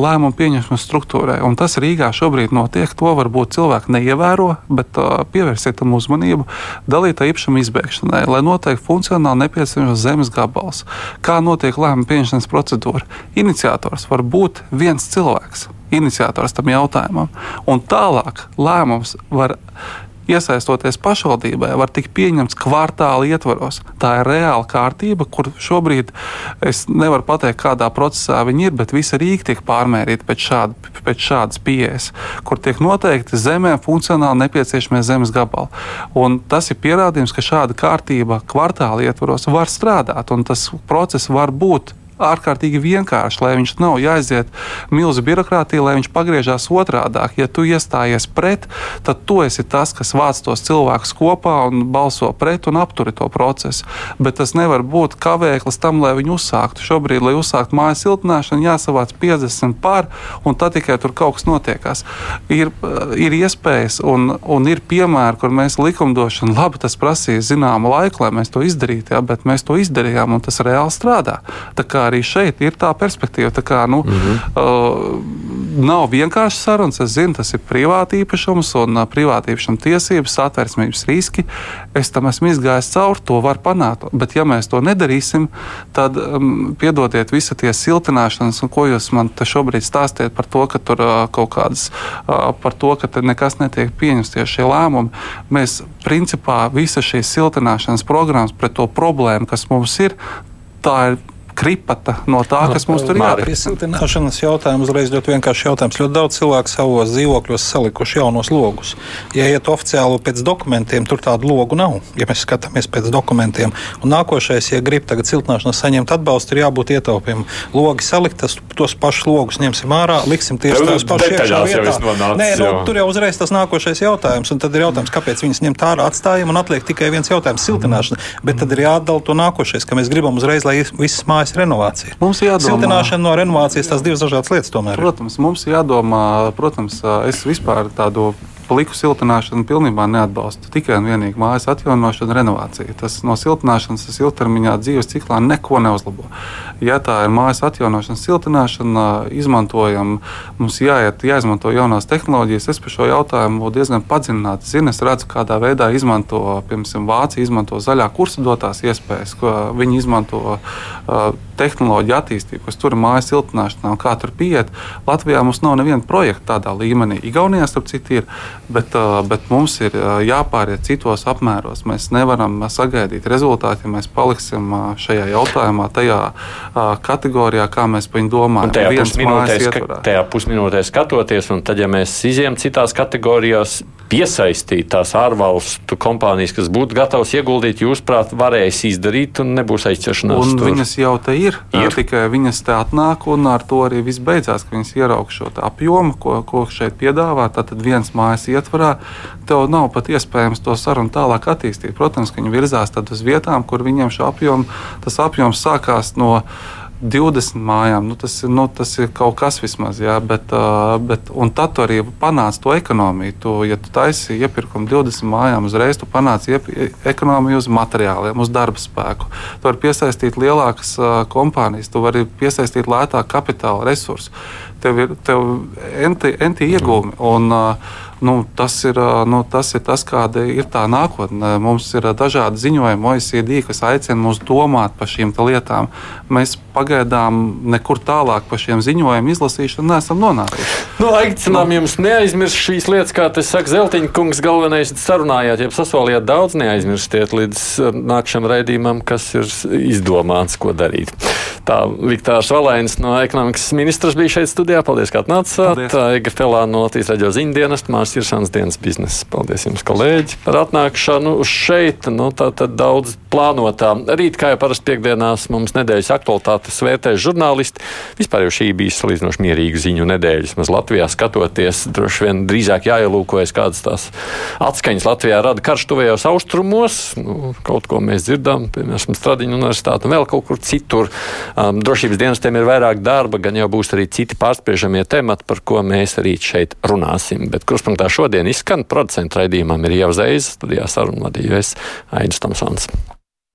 lēmumu pieņemšanas struktūrai. Un tas Rīgā šobrīd notiek. To varbūt cilvēki neievēro, bet pievērsiet tam uzmanību dalītā īpašuma izbēgšanai, lai noteikti funkcionāli nepieciešams zemes gabals. Kā notiek lēmumu pieņemšanas procedūra? Iniciators var būt viens cilvēks. Iniciators tam jautājumam, un tālāk lēmums var iesaistoties pašvaldībai, var tikt pieņemts kvartāla ietvaros. Tā ir reāla kārtība, kur šobrīd es nevaru pateikt, kādā procesā viņi ir, bet visa Rīga tiek pārmērīta pēc, šāda, pēc šādas pieejas, kur tiek noteikti zemē funkcionāli nepieciešamie zemes gabali. Un tas ir pierādījums, ka šāda kārtība kvartāla ietvaros var strādāt, un tas process var būt ārkārtīgi vienkārši, lai viņš nav jāiziet milzu birokrātiju, lai viņš pagriežās otrādi. Ja tu iestājies pret, tad tu esi tas, kas vāc tos cilvēkus kopā un balso pret un apturi to procesu. Bet tas nevar būt kavēklis tam, lai viņi uzsāktu. Šobrīd, lai uzsāktu mājas siltināšanu, jāsavāc 50 pār, un tad tikai tur kaut kas notiekās. Ir, ir iespējas un, un ir piemēri, kur mēs likumdošanu, labi, tas prasīja zināmu laiku, lai mēs to izdarītu, ja, bet mēs to izdarījām un tas reāli strādā. Tā kā arī šeit ir tā perspektīva. Tā kā, nu, mm -hmm. uh, nav vienkārši sarunas. Es zinu, tas ir privāti īpašums un uh, privāti īpašuma tiesības, satversmības riski. Es tam esmu izgājis cauri, to var panākt. Bet, ja mēs to nedarīsim, tad um, piedodiet, visa tie siltināšanas, un ko jūs man te šobrīd stāstiet par to, ka tur uh, kaut kādas, uh, par to, ka nekas netiek pieņemts tieši šie lēmumi. Mēs principā visas šīs siltināšanas programmas pret to problēmu, kas mums ir, tā ir kripata no tā, kas mums tur ir. Piesildīšanas jautājums uzreiz ļoti vienkārši jautājums. Ļoti daudz cilvēku savos dzīvokļos salikuši jaunos logus. Ja iet oficiāli pēc dokumentiem, tur tādu logu nav. Ja mēs skatāmies pēc dokumentiem, un nākošais, ja grib tagad siltināšanas saņemt atbalstu, ir jābūt ietaupījumam. Logi salikt, tas, tos pašus logus ņemsim ārā, liksim tieši tās pašas iekšā vietā. Nonāc, Nē, nu, tur jau uzreiz tas nākošais jautājums, un tad ir jautājums, kāpēc viņas ņemt ārā atstājam, un atliek tikai viens jautājums - siltināšana. Bet tad ir jāatdala to nākošais, ka mēs gribam uzreiz, lai visas mājas mājās renovācija. Mums jādomā. Siltināšana no renovācijas tās divas dažādas lietas tomēr. Protams, mums jādomā, protams, es vispār tādu pliku siltināšanu pilnībā neatbalstu. Tikai un vienīgi mājas atjaunošana, renovācija. Tas no siltināšanas tas ilgtermiņā dzīves ciklā neko neuzlabo. Ja tā ir mājas atjaunošana, siltināšana, izmantojam, mums jāiet, jāizmanto jaunās tehnoloģijas. Es par šo jautājumu diezgan padziļināti zinu. Es redzu, kādā veidā izmanto, piemēram, Vācija izmanto zaļā kursa dotās iespējas, ko viņi izmanto uh, tehnoloģiju attīstību, kas tur ir mājas siltināšanā un kā tur pieiet. Latvijā mums nav neviena projekta tādā līmenī. Igaunijā, starp citu, ir bet, bet mums ir jāpāriet citos apmēros. Mēs nevaram sagaidīt rezultātu, ja mēs paliksim šajā jautājumā, tajā kategorijā, kā mēs par viņu domājam. Un tajā pusminūtē, tajā pusminūtē skatoties, un tad, ja mēs iziem citās kategorijās, piesaistīt tās ārvalstu kompānijas, kas būtu gatavas ieguldīt, jūsuprāt, varēs izdarīt un nebūs aizķeršanās. Un tur. viņas jau te ir. ir. Tikai viņas te atnāk un ar to arī viss beidzās, ka viņas ieraug šo apjomu, ko, ko šeit piedāvā. Tad viens mājas ietvarā tev nav pat iespējams to sarunu tālāk attīstīt. Protams, ka viņi virzās uz vietām, kur viņiem šo apjomu, tas apjoms sākās no 20 mājām. Nu, tas, nu, tas ir kaut kas vismaz. Jā, bet, bet, un tad tu arī panāc to ekonomiju. Tu, ja tu taisi iepirkumu 20 mājām, uzreiz tu panāc iep, ekonomiju uz materiāliem, uz darba spēku. Tu vari piesaistīt lielākas kompānijas, tu vari piesaistīt lētāku kapitāla resursu. Tev ir, tev enti, enti iegūmi. Un, Nu, tas, ir, nu, tas ir tas, kāda ir tā nākotne. Mums ir dažādi ziņojumi, OECD, kas aicina mūs domāt par šīm lietām. Mēs pagaidām nekur tālāk par šiem ziņojumiem izlasīšanu neesam nonākuši. Nu, aicinām jums neaizmirst šīs lietas, kā tas saka Zeltiņa kungs, galvenais sarunājāt, ja sasolījāt daudz, neaizmirstiet līdz nākamajam raidījumam, kas ir izdomāts, ko darīt. Tā Viktārs Valēns no ekonomikas ministrs bija šeit studijā. Paldies, ka atnācāt. Ega Felā no Latvijas raidījuma ziņdienas, Mārs Irsāns dienas biznesa. Paldies jums, kolēģi, par atnākšanu šeit. Nu, tā tad daudz plānotā. Rīt, kā jau parasti piekdienās, mums nedēļas aktualitātes vērtēs žurnālisti. Vispār jau šī bija salīdzinoši mierīga ziņu nedēļa. Vismaz Latvijā skatoties, droši vien drīzāk jāielūkojas, kādas tās atskaņas Latvijā rada karš tuvējos austrumos. Nu, kaut ko mēs dzirdam, piemēram, Stradiņu universitāti un vēl kaut kur citur. Um, drošības dienestiem ir vairāk darba, gan jau būs arī citi pārspriežamie temati, par ko mēs arī šeit runāsim. Bet kruspunktā šodien izskan producentu raidījumam ir jau zvejas, studijā sarunvadījusies Aidis Tomsons.